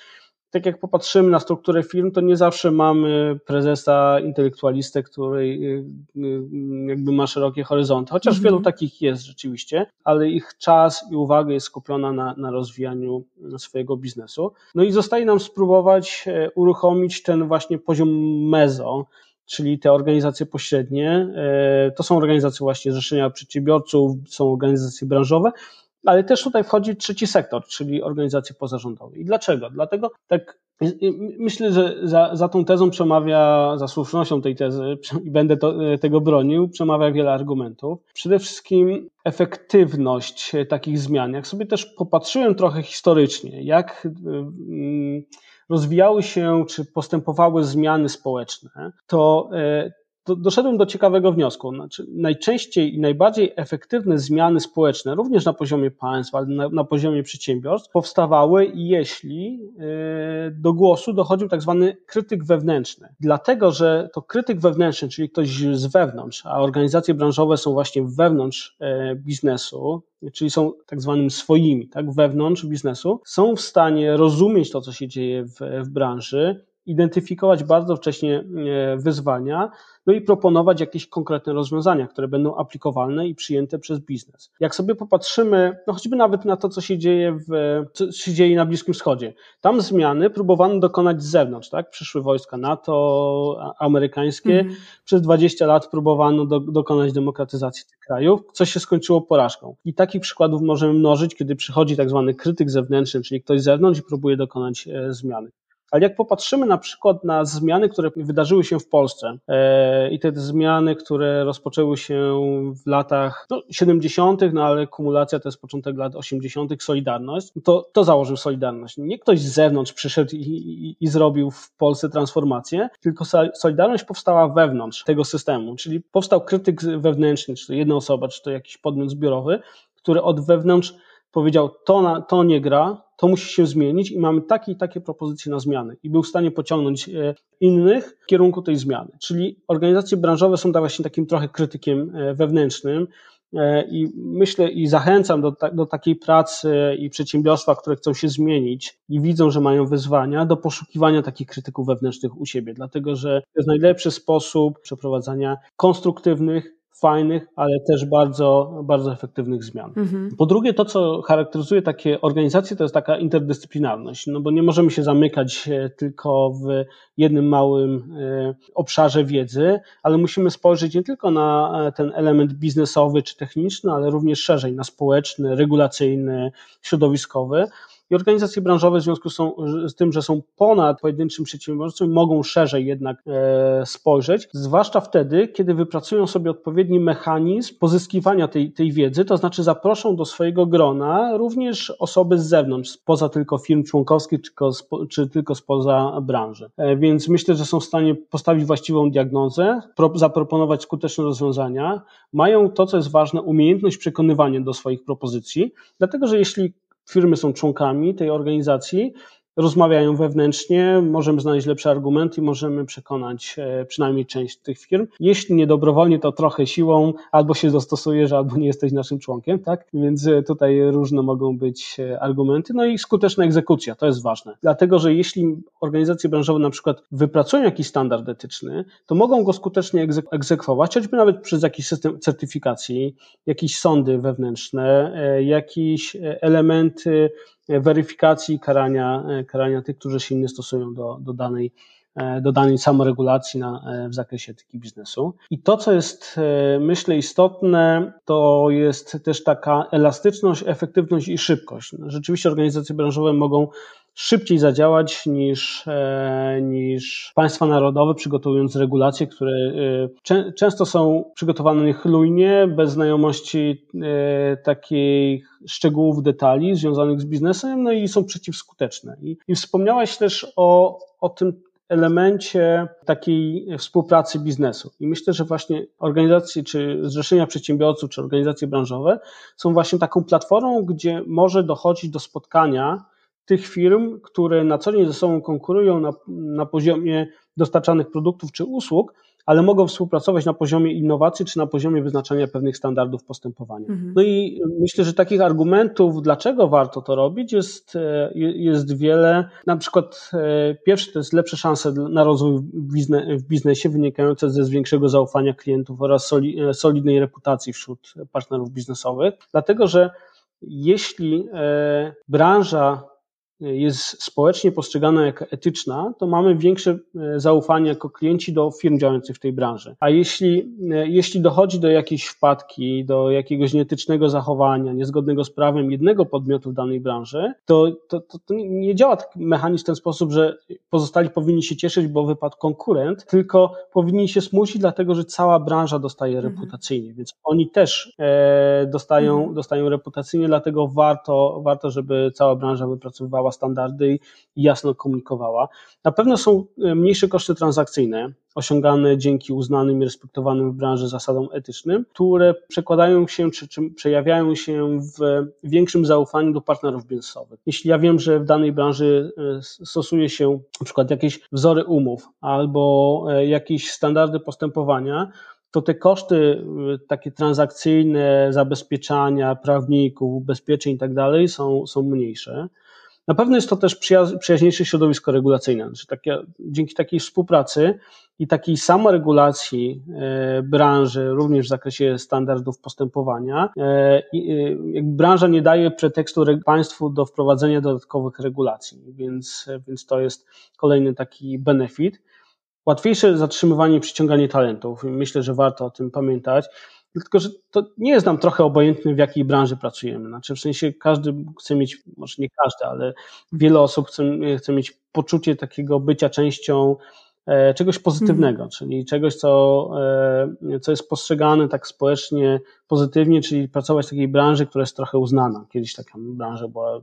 S2: tak jak popatrzymy na strukturę firm, to nie zawsze mamy prezesa intelektualistę, który y, y, jakby ma szerokie horyzonty, chociaż mhm. wielu takich jest rzeczywiście, ale ich czas i uwaga jest skupiona na, na rozwijaniu swojego biznesu. No i zostaje nam spróbować e, uruchomić ten właśnie poziom mezo, czyli te organizacje pośrednie. E, to są organizacje właśnie zrzeszenia przedsiębiorców, są organizacje branżowe, ale też tutaj wchodzi trzeci sektor, czyli organizacje pozarządowe. I dlaczego? Dlatego tak myślę, że za, za tą tezą przemawia, za słusznością tej tezy i będę to, e, tego bronił, przemawia wiele argumentów. Przede wszystkim efektywność takich zmian. Jak sobie też popatrzyłem trochę historycznie, jak rozwijały się czy postępowały zmiany społeczne, to do, doszedłem do ciekawego wniosku. Znaczy, najczęściej i najbardziej efektywne zmiany społeczne, również na poziomie państw, ale na, na poziomie przedsiębiorstw, powstawały, jeśli yy, do głosu dochodził tak zwany krytyk wewnętrzny. Dlatego, że to krytyk wewnętrzny, czyli ktoś z wewnątrz, a organizacje branżowe są właśnie wewnątrz yy, biznesu, czyli są tak zwanymi swoimi, tak, wewnątrz biznesu, są w stanie rozumieć to, co się dzieje w, w branży, identyfikować bardzo wcześnie e, wyzwania, no i proponować jakieś konkretne rozwiązania, które będą aplikowalne i przyjęte przez biznes. Jak sobie popatrzymy, no choćby nawet na to, co się dzieje, w, co się dzieje na Bliskim Wschodzie, tam zmiany próbowano dokonać z zewnątrz, tak? Przyszły wojska NATO, amerykańskie, mhm. przez 20 lat próbowano do, dokonać demokratyzacji tych krajów, co się skończyło porażką. I takich przykładów możemy mnożyć, kiedy przychodzi tak zwany krytyk zewnętrzny, czyli ktoś z zewnątrz i próbuje dokonać e, zmiany. Ale jak popatrzymy na przykład na zmiany, które wydarzyły się w Polsce e, i te zmiany, które rozpoczęły się w latach no, 70., no ale kumulacja to jest początek lat 80., Solidarność, to, to założył Solidarność. Nie ktoś z zewnątrz przyszedł i, i, i zrobił w Polsce transformację, tylko Solidarność powstała wewnątrz tego systemu, czyli powstał krytyk wewnętrzny, czy to jedna osoba, czy to jakiś podmiot zbiorowy, który od wewnątrz powiedział, to, na, to nie gra, to musi się zmienić i mamy takie i takie propozycje na zmiany i był w stanie pociągnąć e, innych w kierunku tej zmiany. Czyli organizacje branżowe są właśnie takim trochę krytykiem e, wewnętrznym e, i myślę i zachęcam do, do takiej pracy i przedsiębiorstwa, które chcą się zmienić i widzą, że mają wyzwania, do poszukiwania takich krytyków wewnętrznych u siebie, dlatego że to jest najlepszy sposób przeprowadzania konstruktywnych, fajnych, ale też bardzo, bardzo efektywnych zmian. Mhm. Po drugie, to, co charakteryzuje takie organizacje, to jest taka interdyscyplinarność, no bo nie możemy się zamykać e, tylko w jednym małym e, obszarze wiedzy, ale musimy spojrzeć nie tylko na e, ten element biznesowy czy techniczny, ale również szerzej na społeczny, regulacyjny, środowiskowy. I organizacje branżowe w związku są, z tym, że są ponad pojedynczym przedsiębiorstwem, mogą szerzej jednak e, spojrzeć, zwłaszcza wtedy, kiedy wypracują sobie odpowiedni mechanizm pozyskiwania tej, tej wiedzy, to znaczy zaproszą do swojego grona również osoby z zewnątrz, spoza tylko firm członkowskich, czy, czy tylko spoza branży. E, więc myślę, że są w stanie postawić właściwą diagnozę, pro, zaproponować skuteczne rozwiązania, mają to, co jest ważne, umiejętność przekonywania do swoich propozycji, dlatego że jeśli firmy są członkami tej organizacji, rozmawiają wewnętrznie, możemy znaleźć lepsze argumenty i możemy przekonać e, przynajmniej część tych firm. Jeśli nie dobrowolnie, to trochę siłą, albo się dostosujesz, albo nie jesteś naszym członkiem, tak? Więc e, tutaj różne mogą być e, argumenty. No i skuteczna egzekucja, to jest ważne. Dlatego, że jeśli organizacje branżowe na przykład wypracują jakiś standard etyczny, to mogą go skutecznie egzekwować, choćby nawet przez jakiś system certyfikacji, jakieś sądy wewnętrzne, jakieś elementy weryfikacji karania, e, karania tych, którzy się nie stosują do, do danej e, do danej samoregulacji na, e, w zakresie etyki biznesu. I to, co jest, myślę, istotne, to jest też taka elastyczność, efektywność i szybkość. Rzeczywiście organizacje branżowe mogą szybciej zadziałać niż, e, niż państwa narodowe, przygotowując regulacje, które e, często są przygotowane niechlujnie, bez znajomości e, takich szczegółów, detali związanych z biznesem, no i są przeciwskuteczne. I, i wspomniałaś też o, o tym elemencie takiej współpracy biznesu. I myślę, że właśnie organizacje, czy zrzeszenia przedsiębiorców, czy organizacje branżowe są właśnie taką platformą, gdzie może dochodzić do spotkania tych firm, które na co dzień ze sobą konkurują na, na poziomie dostarczanych produktów czy usług, ale mogą współpracować na poziomie innowacji czy na poziomie wyznaczania pewnych standardów postępowania. Mhm. No i myślę, że takich argumentów, dlaczego warto to robić, jest, e, jest wiele. Na przykład e, pierwszy to jest lepsze szanse na rozwój w biznesie wynikające ze większego zaufania klientów oraz e, solidnej reputacji wśród partnerów biznesowych, dlatego że jeśli branża jest społecznie postrzegana jako etyczna, to mamy większe e, zaufanie jako klienci do firm działających w tej branży. A jeśli, e, jeśli dochodzi do jakiejś wpadki, do jakiegoś nieetycznego zachowania, niezgodnego z prawem jednego podmiotu w danej branży, to, to, to, to nie działa taki mechanizm w ten sposób, że pozostali powinni się cieszyć, bo wypadł konkurent, tylko powinni się smucić, dlatego że cała branża dostaje mhm. reputacyjnie, więc oni też e, dostają, mhm. dostają reputacyjnie, dlatego warto, warto, żeby cała branża wypracowywała standardy i jasno komunikowała. Na pewno są mniejsze koszty transakcyjne, osiągane dzięki uznanym i respektowanym w branży zasadom etycznym, które przekładają się czy, czy przejawiają się w większym zaufaniu do partnerów biznesowych. Jeśli ja wiem, że w danej branży e, stosuje się na przykład jakieś wzory umów albo e, jakieś standardy postępowania, to te koszty e, takie transakcyjne, zabezpieczania prawników, ubezpieczeń i tak dalej są mniejsze. Na pewno jest to też przyjaźniejsze środowisko regulacyjne. Znaczy takie, dzięki takiej współpracy i takiej samoregulacji e, branży, również w zakresie standardów postępowania, e, e, branża nie daje pretekstu państwu do wprowadzenia dodatkowych regulacji, więc, więc to jest kolejny taki benefit. Łatwiejsze zatrzymywanie i przyciąganie talentów. Myślę, że warto o tym pamiętać. Tylko, że to nie jest nam trochę obojętne, w jakiej branży pracujemy. Znaczy, w sensie każdy chce mieć, może nie każdy, ale wiele osób chce, chce mieć poczucie takiego bycia częścią e, czegoś pozytywnego, mhm. czyli czegoś, co, e, co jest postrzegane tak społecznie pozytywnie, czyli pracować w takiej branży, która jest trochę uznana. Kiedyś taka branża była,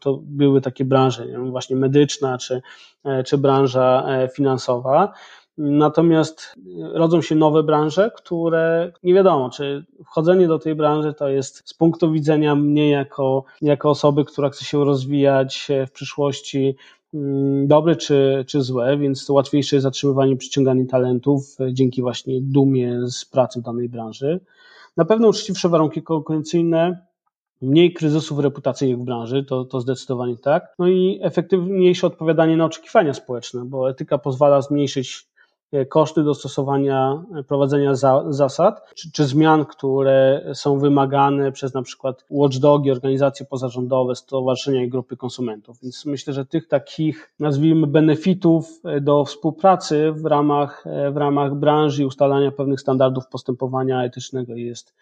S2: to były takie branże, nie wiem, właśnie medyczna, czy, e, czy branża finansowa. Natomiast rodzą się nowe branże, które nie wiadomo, czy wchodzenie do tej branży to jest z punktu widzenia mnie jako, jako osoby, która chce się rozwijać w przyszłości mm, dobre czy, czy złe, więc to łatwiejsze jest zatrzymywanie, przyciąganie talentów dzięki właśnie dumie z pracy w danej branży. Na pewno uczciwsze warunki konkurencyjne, mniej kryzysów reputacyjnych w branży, to, to zdecydowanie tak. No i efektywniejsze odpowiadanie na oczekiwania społeczne, bo etyka pozwala zmniejszyć E, koszty dostosowania, e, prowadzenia za, zasad, czy, czy, zmian, które są wymagane przez na przykład watchdogi, organizacje pozarządowe, stowarzyszenia i grupy konsumentów. Więc myślę, że tych takich, nazwijmy, benefitów e, do współpracy w ramach, w ramach branży i ustalania pewnych standardów postępowania etycznego jest,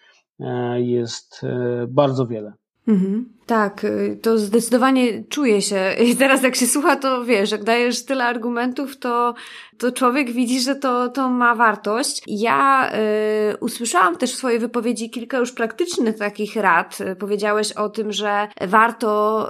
S2: jest bardzo wiele.
S1: Mhm. Tak, y, to zdecydowanie czuje się. I teraz jak się słucha, to wiesz, jak dajesz tyle argumentów, to, to człowiek widzi, że to, to ma wartość. Ja y, usłyszałam też w swojej wypowiedzi kilka już praktycznych takich rad. Powiedziałeś o tym, że warto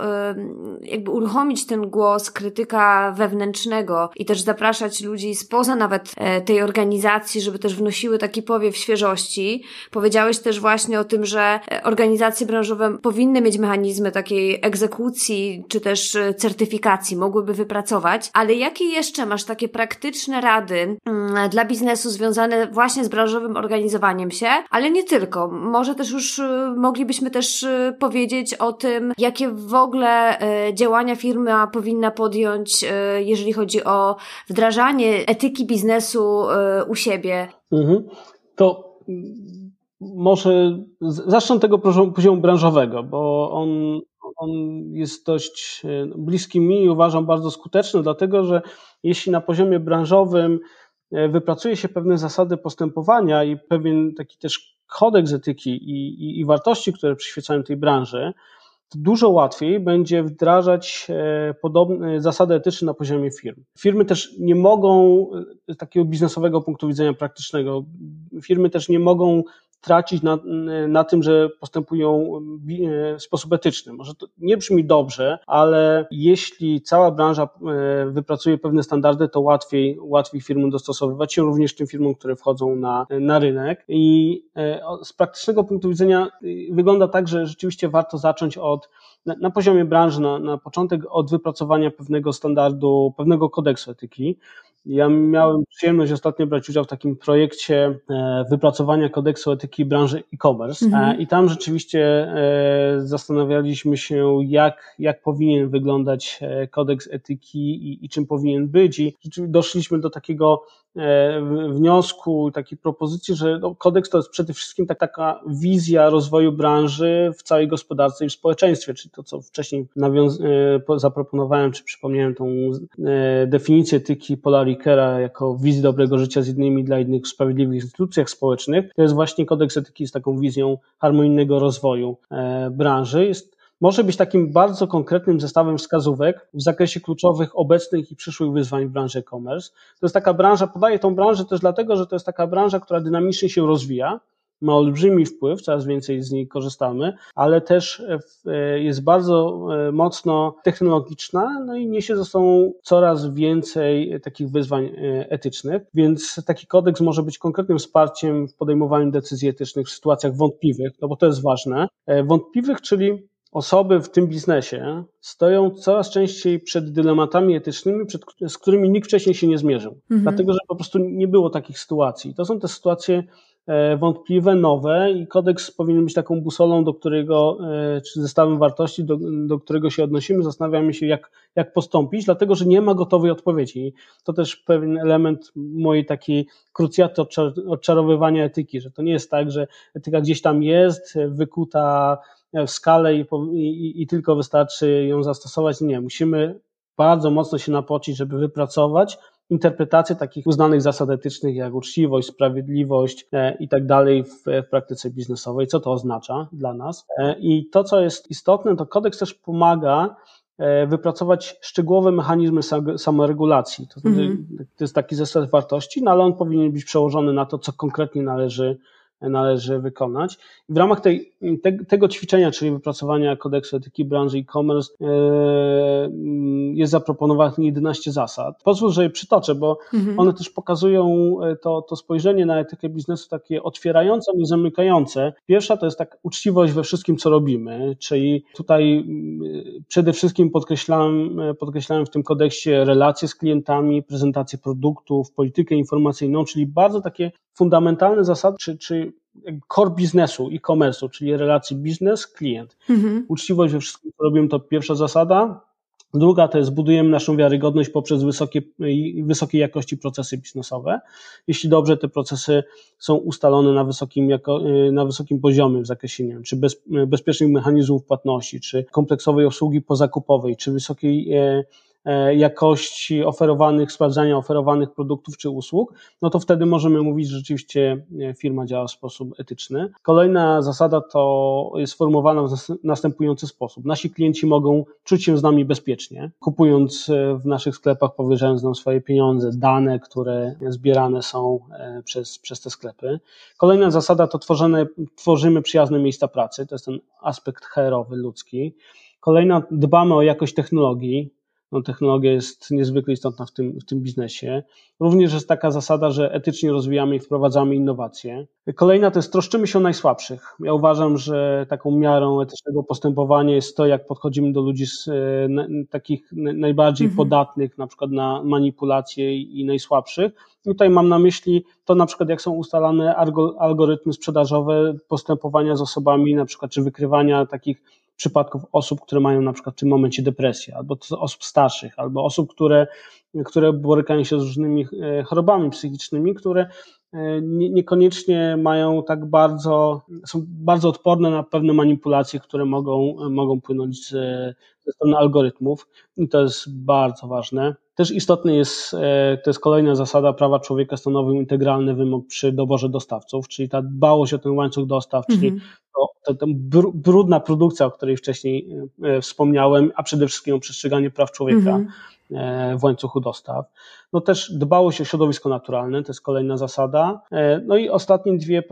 S1: y, jakby uruchomić ten głos krytyka wewnętrznego i też zapraszać ludzi spoza nawet y, tej organizacji, żeby też wnosiły taki powiew świeżości. Powiedziałeś też właśnie o tym, że organizacje branżowe powinny mieć mechanizmy mechanizmy takiej egzekucji czy też e, certyfikacji mogłyby wypracować, ale jakie jeszcze masz takie praktyczne rady mm, dla biznesu związane właśnie z branżowym organizowaniem się, ale nie tylko. Może też już e, moglibyśmy też e, powiedzieć o tym, jakie w ogóle działania firma powinna podjąć, jeżeli chodzi o wdrażanie etyki biznesu u siebie. Mhm.
S2: To może zacznę tego poziomu branżowego, bo on, on jest dość e, bliski mi i uważam bardzo skuteczny, dlatego że jeśli na poziomie branżowym e, wypracuje się pewne zasady postępowania i pewien taki też kodeks etyki i, i, i wartości, które przyświecają tej branży, dużo łatwiej będzie wdrażać e, podobne zasady etyczne na poziomie firm. Firmy też nie mogą, z takiego biznesowego punktu widzenia praktycznego, firmy też nie mogą tracić na, na tym, że postępują w sposób etyczny. Może to nie brzmi dobrze, ale jeśli cała branża e, wypracuje pewne standardy, to łatwiej, łatwiej firmom dostosowywać się, również tym firmom, które wchodzą na, na rynek. I e, z praktycznego punktu widzenia wygląda tak, że rzeczywiście warto zacząć od na, na poziomie branży, na, na początek od wypracowania pewnego standardu, pewnego kodeksu etyki. Ja miałem przyjemność ostatnio brać udział w takim projekcie e, wypracowania kodeksu etyki branży e-commerce mhm. i tam rzeczywiście e, zastanawialiśmy się, jak, jak powinien wyglądać e, kodeks etyki i, i czym powinien być i doszliśmy do takiego wniosku, takiej propozycji, że no, kodeks to jest przede wszystkim tak, taka wizja rozwoju branży w całej gospodarce i w społeczeństwie, czyli to, co wcześniej nawiąz- zaproponowałem, czy przypomniałem tą definicję etyki Polari Rikera jako wizji dobrego życia z innymi dla innych w sprawiedliwych instytucjach społecznych, to jest właśnie kodeks etyki z taką wizją harmonijnego rozwoju e, branży. Jest, może być takim bardzo konkretnym zestawem wskazówek w zakresie kluczowych obecnych i przyszłych wyzwań w branży e-commerce. To jest taka branża, podaję tą branżę też dlatego, że to jest taka branża, która dynamicznie się rozwija, ma olbrzymi wpływ, coraz więcej z niej korzystamy, ale też jest bardzo mocno technologiczna, no i niesie ze sobą coraz więcej takich wyzwań etycznych, więc taki kodeks może być konkretnym wsparciem w podejmowaniu decyzji etycznych w sytuacjach wątpliwych, no bo to jest ważne. Wątpliwych, czyli osoby w tym biznesie stoją coraz częściej przed dylematami etycznymi, przed, z którymi nikt wcześniej się nie zmierzył. Mhm. Dlatego, że po prostu nie było takich sytuacji. To są te sytuacje e, wątpliwe, nowe i kodeks powinien być taką busolą, do którego, e, czy zestawem wartości, do, do którego się odnosimy, zastanawiamy się, jak, jak postąpić, dlatego, że nie ma gotowej odpowiedzi. To też pewien element mojej takiej krucjaty odczarowywania etyki, że to nie jest tak, że etyka gdzieś tam jest, wykuta w skalę i, i, i tylko wystarczy ją zastosować. Nie, musimy bardzo mocno się napocić, żeby wypracować interpretację takich uznanych zasad etycznych jak uczciwość, sprawiedliwość e, i tak dalej w, praktyce biznesowej, co to oznacza dla nas. E, I to, co jest istotne, to kodeks też pomaga e, wypracować szczegółowe mechanizmy samoregulacji. To, mhm. to jest taki zestaw wartości, no ale on powinien być przełożony na to, co konkretnie należy należy wykonać. W ramach tej, te, tego ćwiczenia, czyli wypracowania kodeksu etyki branży e-commerce, yy, jest zaproponowanych 11 zasad. Pozwól, że je przytoczę, bo mhm. one też pokazują e, to, to spojrzenie na etykę biznesu takie otwierające, nie zamykające. Pierwsza to jest tak uczciwość we wszystkim, co robimy, czyli tutaj przede wszystkim podkreślałem, podkreślałem w tym kodeksie relacje z klientami, prezentację produktów, politykę informacyjną, czyli bardzo takie fundamentalne zasady, czy, czy core biznesu, e-commerce'u, czyli relacji biznes-klient. Mhm. Uczciwość we wszystkim, co robimy, to pierwsza zasada. Druga to jest budujemy naszą wiarygodność poprzez wysokie, wysokiej jakości procesy biznesowe. Jeśli dobrze te procesy są ustalone na wysokim, jako, na wysokim poziomie w zakresie, nie wiem, czy bez, bezpiecznych mechanizmów płatności, czy kompleksowej obsługi pozakupowej, czy wysokiej E, jakości oferowanych, sprawdzania oferowanych produktów czy usług, no to wtedy możemy mówić, że rzeczywiście e, firma działa w sposób etyczny. Kolejna zasada to jest formułowana w następujący sposób. Nasi klienci mogą czuć się z nami bezpiecznie, kupując e, w naszych sklepach, powierzając nam swoje pieniądze, dane, które zbierane są przez, przez te sklepy. Kolejna zasada to tworzone, tworzymy przyjazne miejsca pracy, to jest ten aspekt HR-owy, ludzki. Kolejna, dbamy o jakość technologii, no, technologia jest niezwykle istotna w tym, w tym biznesie. Również jest taka zasada, że etycznie rozwijamy i wprowadzamy innowacje. Kolejna to jest troszczymy się o najsłabszych. Ja uważam, że taką miarą etycznego postępowania jest to, jak podchodzimy do ludzi z, e, na, takich najbardziej mhm. podatnych, na przykład na manipulacje i najsłabszych. Tutaj mam na myśli to na przykład, jak są ustalane algorytmy sprzedażowe postępowania z osobami, na przykład, czy wykrywania takich przypadków osób, które mają na przykład w tym momencie depresję, albo osób starszych, albo osób, które, które borykają się z różnymi e, chorobami psychicznymi, które e, niekoniecznie mają tak bardzo, są bardzo odporne na pewne manipulacje, które mogą, mogą płynąć ze strony algorytmów i to jest bardzo ważne. Też istotny jest, e, to jest kolejna zasada prawa człowieka stanowił integralny wymóg przy doborze dostawców, czyli ta dbałość o ten łańcuch dostaw, czyli mm -hmm to, to brudna produkcja, o której wcześniej e, wspomniałem, a przede wszystkim o przestrzeganie praw człowieka -hmm. W łańcuchu dostaw. No też dbałość o środowisko naturalne, to jest kolejna zasada. E, no i ostatnie dwie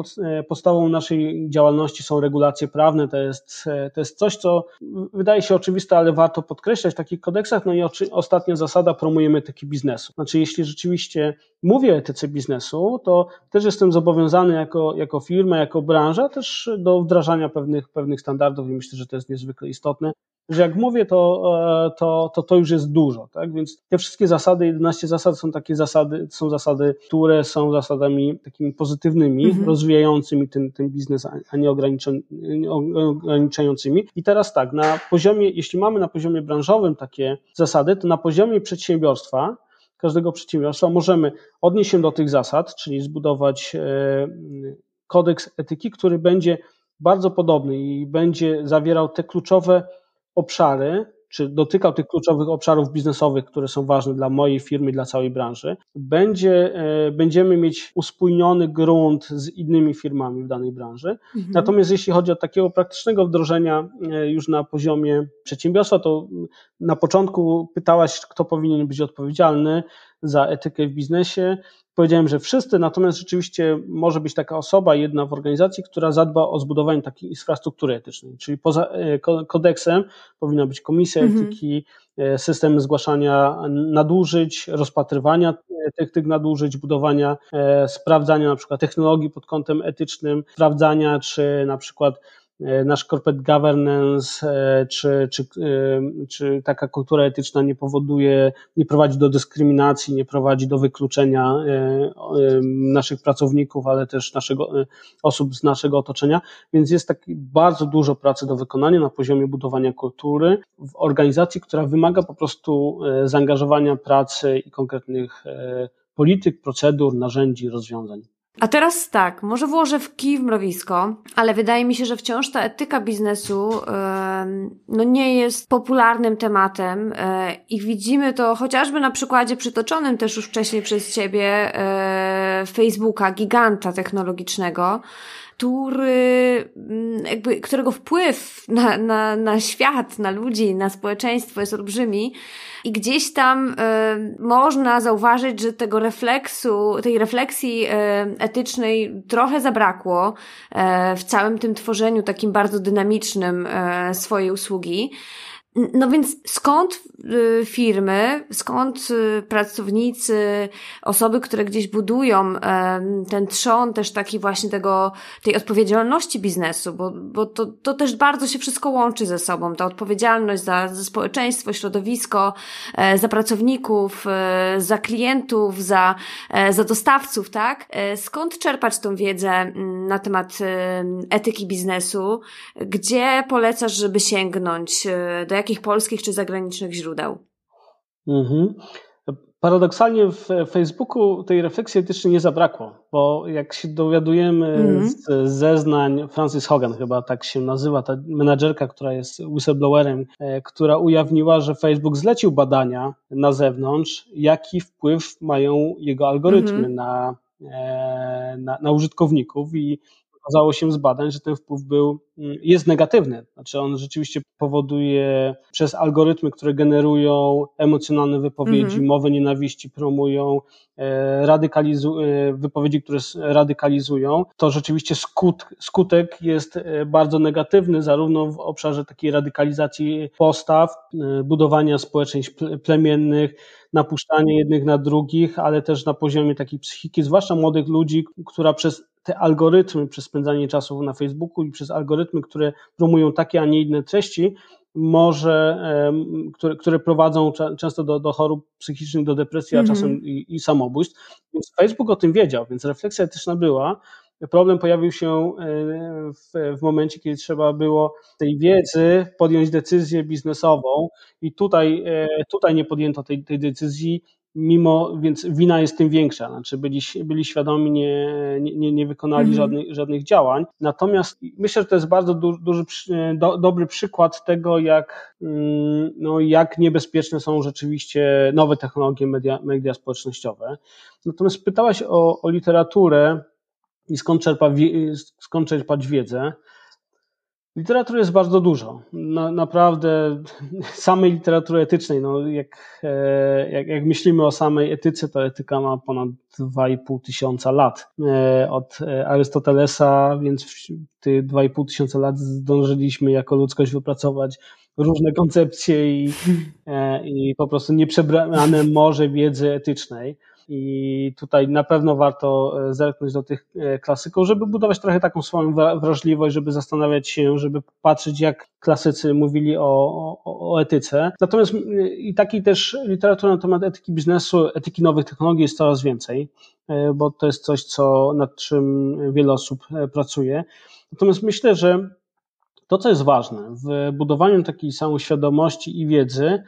S2: podstawą naszej działalności są regulacje prawne, to jest, to jest coś, co wydaje się oczywiste, ale warto podkreślać w takich kodeksach. No i ostatnia zasada, promujemy etyki biznesu. Znaczy, jeśli rzeczywiście mówię o etyce biznesu, to też jestem zobowiązany jako, jako firma, jako branża też do wdrażania pewnych, pewnych standardów i myślę, że to jest niezwykle istotne, że jak mówię, to, e, to, to, to już jest dużo, tak? Więc te wszystkie zasady, 11 zasad są takie zasady, są zasady, które są zasadami takimi pozytywnymi, mhm. rozwijającymi ten, ten biznes, a nie ograniczającymi. I teraz tak, na poziomie, jeśli mamy na poziomie branżowym takie zasady, to na poziomie przedsiębiorstwa, każdego przedsiębiorstwa możemy odnieść się do tych zasad, czyli zbudować e, kodeks etyki, który będzie bardzo podobny i będzie zawierał te kluczowe obszary, czy dotykał tych kluczowych obszarów biznesowych, które są ważne dla mojej firmy, dla całej branży, będzie, e, będziemy mieć uspójniony grunt z innymi firmami w danej branży. Mhm. Natomiast jeśli chodzi o takiego praktycznego wdrożenia e, już na poziomie przedsiębiorstwa, to na początku pytałaś, kto powinien być odpowiedzialny. Za etykę w biznesie. Powiedziałem, że wszyscy, natomiast rzeczywiście może być taka osoba, jedna w organizacji, która zadba o zbudowanie takiej infrastruktury etycznej, czyli poza e, kodeksem powinna być komisja mhm. etyki, e, system zgłaszania nadużyć, rozpatrywania tych, tych nadużyć, budowania, sprawdzania na przykład technologii pod kątem etycznym, sprawdzania, czy na przykład E, nasz corporate governance, e, czy, czy, e, czy taka kultura etyczna nie powoduje, nie prowadzi do dyskryminacji, nie prowadzi do wykluczenia naszych pracowników, ale też naszego, osób z naszego otoczenia. Więc jest tak bardzo dużo pracy do wykonania na poziomie budowania kultury w organizacji, która wymaga po prostu zaangażowania pracy i konkretnych polityk, procedur, narzędzi, rozwiązań.
S1: A teraz tak, może włożę w kij w mrowisko, ale wydaje mi się, że wciąż ta etyka biznesu no nie jest popularnym tematem e, i widzimy to chociażby na przykładzie przytoczonym też już wcześniej przez Ciebie e, Facebooka, giganta technologicznego, który, mm, jakby, którego wpływ na, na, na świat, na ludzi, na społeczeństwo jest olbrzymi i gdzieś tam y, można zauważyć, że tego refleksu, tej refleksji y, etycznej trochę zabrakło y, w całym tym tworzeniu takim bardzo dynamicznym y, swojej usługi. No więc skąd y, firmy, skąd y, pracownicy, osoby, które gdzieś budują ten trzon też taki właśnie tego, tej odpowiedzialności biznesu, bo, bo to, to też bardzo się wszystko łączy ze sobą. Ta odpowiedzialność za, za społeczeństwo, środowisko, e, za pracowników, e, za klientów, za, e, za dostawców, tak? Skąd czerpać tą wiedzę na temat etyki biznesu? Gdzie polecasz, żeby sięgnąć? Do jakich polskich czy zagranicznych źródeł. Mhm.
S2: Paradoksalnie w Facebooku tej refleksji etycznej nie zabrakło, bo jak się dowiadujemy mhm. z zeznań, Francis Hogan chyba tak się nazywa, ta menadżerka, która jest whistleblowerem, e, która ujawniła, że Facebook zlecił badania na zewnątrz, jaki wpływ mają jego algorytmy mhm. na, e, na, na użytkowników i okazało się z badań, że ten wpływ był, mm, jest negatywny. Znaczy on rzeczywiście powoduje przez algorytmy, które generują emocjonalne wypowiedzi, -hmm. mowę nienawiści, promują, e, radykalizu e, wypowiedzi, które radykalizują, to rzeczywiście skut, skutek jest e, bardzo negatywny, zarówno w obszarze takiej radykalizacji postaw, budowania społeczeństw plemiennych, napuszczanie jednych na drugich, ale też na poziomie takiej psychiki, zwłaszcza młodych ludzi, która przez te algorytmy, przez spędzanie czasu na Facebooku i przez algorytmy, które promują takie, a nie inne treści, może, które, które prowadzą często do, do chorób psychicznych, do depresji, a mm -hmm. czasem i, i samobójstw. Więc Facebook o tym wiedział, więc refleksja etyczna była. Problem pojawił się e, w, w momencie, kiedy trzeba było tej wiedzy podjąć decyzję biznesową i tutaj, e, tutaj nie podjęto tej, tej decyzji, mimo, więc wina jest tym większa, znaczy byli, byli świadomi, nie, nie, nie wykonali mhm. żadnych, żadnych działań. Natomiast myślę, że to jest bardzo du, duży, do, dobry przykład tego, jak, mm, no, jak niebezpieczne są rzeczywiście nowe technologie media, media społecznościowe. Natomiast pytałaś o, o literaturę i skąd, czerpa, skąd czerpać wiedzę. Literatury jest bardzo dużo. Na, naprawdę samej literatury etycznej, no jak, e, jak, jak, myślimy o samej etyce, to etyka ma ponad 2,5 tysiąca lat. E, od e, Arystotelesa, więc w te 2,5 tysiąca lat zdążyliśmy jako ludzkość wypracować różne koncepcje i, i po prostu nieprzebrane morze wiedzy etycznej. I tutaj na pewno warto e, zerknąć do tych e, klasyków, żeby budować trochę taką swoją wrażliwość, żeby zastanawiać się, żeby patrzeć, jak klasycy mówili o, o, o etyce. Natomiast i takiej też literatury na temat etyki biznesu, etyki nowych technologii jest coraz więcej, e, bo to jest coś, co, nad czym wiele osób pracuje. Natomiast myślę, że to, co jest ważne w budowaniu takiej samej świadomości i wiedzy,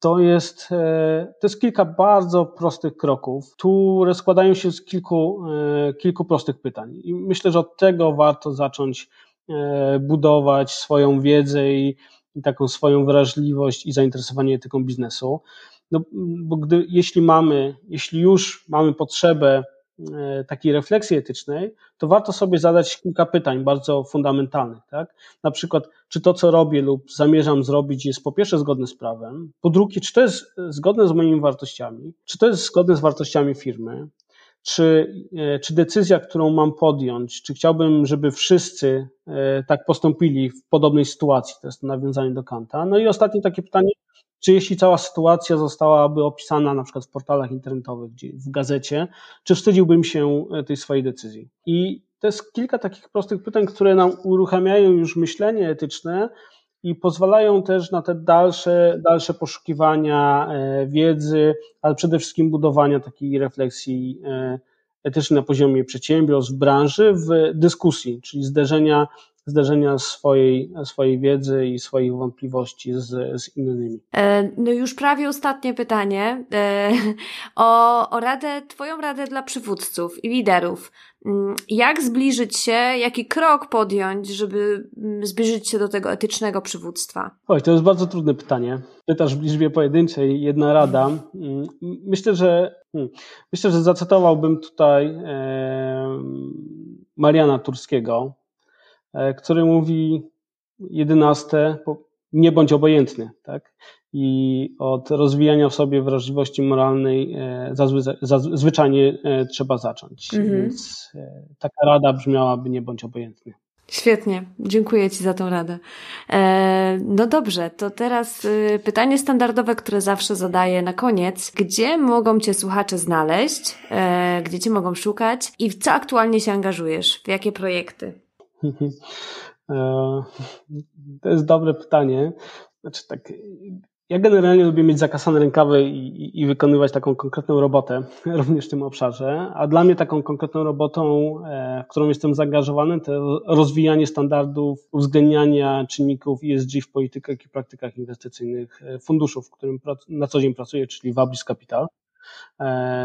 S2: to jest, e, to jest kilka bardzo prostych kroków, które składają się z kilku, e, kilku prostych pytań. I myślę, że od tego warto zacząć e, budować swoją wiedzę i, i taką swoją wrażliwość i zainteresowanie etyką biznesu. No, bo gdy, jeśli mamy, jeśli już mamy potrzebę takiej refleksji etycznej, to warto sobie zadać kilka pytań bardzo fundamentalnych. Tak? Na przykład, czy to, co robię lub zamierzam zrobić, jest po pierwsze zgodne z prawem, po drugie, czy to jest zgodne z moimi wartościami, czy to jest zgodne z wartościami firmy, czy, e, czy decyzja, którą mam podjąć, czy chciałbym, żeby wszyscy e, tak postąpili w podobnej sytuacji, to jest nawiązanie do Kanta. No i ostatnie takie pytanie, czy jeśli cała sytuacja zostałaby opisana na przykład w portalach internetowych, w gazecie, czy wstydziłbym się e, tej swojej decyzji? I to jest kilka takich prostych pytań, które nam uruchamiają już myślenie etyczne i pozwalają też na te dalsze, dalsze poszukiwania e, wiedzy, ale przede wszystkim budowania takiej refleksji e, etycznej na poziomie przedsiębiorstw, branży, w dyskusji, czyli zderzenia zderzenia swojej, swojej wiedzy i swoich wątpliwości z, z innymi.
S1: E, no już prawie ostatnie pytanie e, o, o radę, Twoją radę dla przywódców i liderów. Mm, jak zbliżyć się, jaki krok podjąć, żeby mm, zbliżyć się do tego etycznego przywództwa?
S2: Oj, to jest bardzo trudne pytanie. Pytasz w liczbie pojedynczej, jedna rada. Mm, myślę, że myślę, że zacytowałbym tutaj Mariana Turskiego, który mówi jedenaste, nie bądź obojętny, tak? I od rozwijania w sobie wrażliwości moralnej e, zazwyczajnie e, trzeba zacząć. Mhm. Więc taka rada brzmiałaby nie bądź obojętny.
S1: Świetnie, dziękuję Ci za tą radę. no dobrze, to teraz pytanie standardowe, które zawsze zadaję na koniec. Gdzie mogą Cię słuchacze znaleźć? gdzie Cię mogą szukać? I w co aktualnie się angażujesz? W jakie projekty?
S2: E, to jest dobre pytanie. Znaczy tak, ja generalnie lubię mieć zakasane rękawy i, i, wykonywać taką konkretną robotę, również w tym obszarze, a dla mnie taką konkretną robotą, e, w którą jestem zaangażowany, to rozwijanie standardów, uwzględniania czynników ESG w politykach i praktykach inwestycyjnych e, funduszów, w którym na co dzień pracuję, czyli Wablis Capital.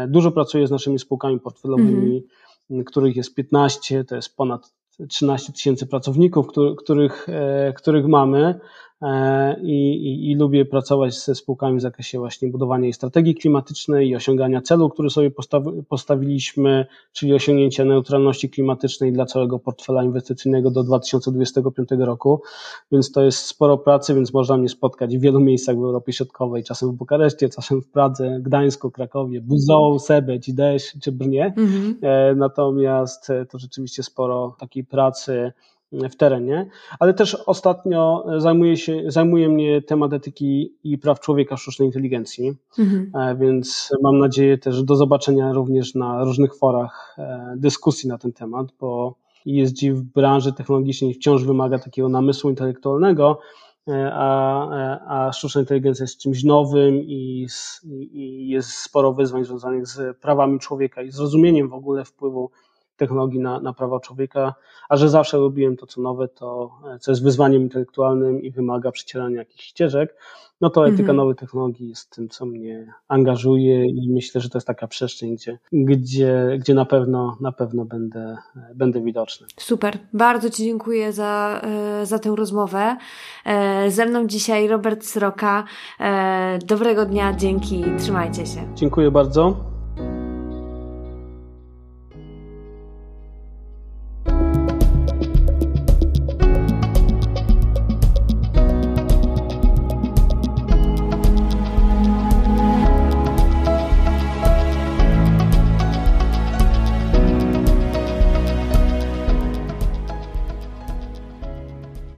S2: Dużo pracuję z naszymi spółkami portfelowymi, mm -hmm. których jest 15, to jest ponad 13 tysięcy pracowników, których, e, których mamy. E, i, i, i, lubię pracować ze spółkami w zakresie właśnie budowania strategii klimatycznej i osiągania celu, który sobie postawi, postawiliśmy, czyli osiągnięcia neutralności klimatycznej dla całego portfela inwestycyjnego do 2025 roku, więc to jest sporo pracy, więc można mnie spotkać w wielu miejscach w Europie Środkowej, czasem w Bukareszcie, czasem w Pradze, Gdańsku, Krakowie, Buzą, Sebeć, Desz czy Brnie, mhm. E, natomiast to rzeczywiście sporo takiej pracy w terenie, ale też ostatnio zajmuje, się, zajmuje mnie temat etyki i praw człowieka sztucznej inteligencji, mhm. E, więc mam nadzieję też do zobaczenia również na różnych forach e, dyskusji na ten temat, bo ESG w branży technologicznej wciąż wymaga takiego namysłu intelektualnego, e, a, a sztuczna inteligencja jest czymś nowym i, i jest sporo wyzwań związanych z prawami człowieka i zrozumieniem w ogóle wpływu technologii na, na prawa człowieka, a że zawsze lubiłem to, co nowe, to co jest wyzwaniem intelektualnym i wymaga przecierania jakichś ścieżek, no to etyka mhm. nowych technologii jest tym, co mnie angażuje i myślę, że to jest taka przestrzeń, gdzie, gdzie, gdzie na pewno, na pewno będę, będę widoczny.
S1: Super. Bardzo Ci dziękuję za, e, za tę rozmowę. E, ze mną dzisiaj Robert Sroka. E, dobrego dnia, dzięki, trzymajcie się.
S2: Dziękuję bardzo.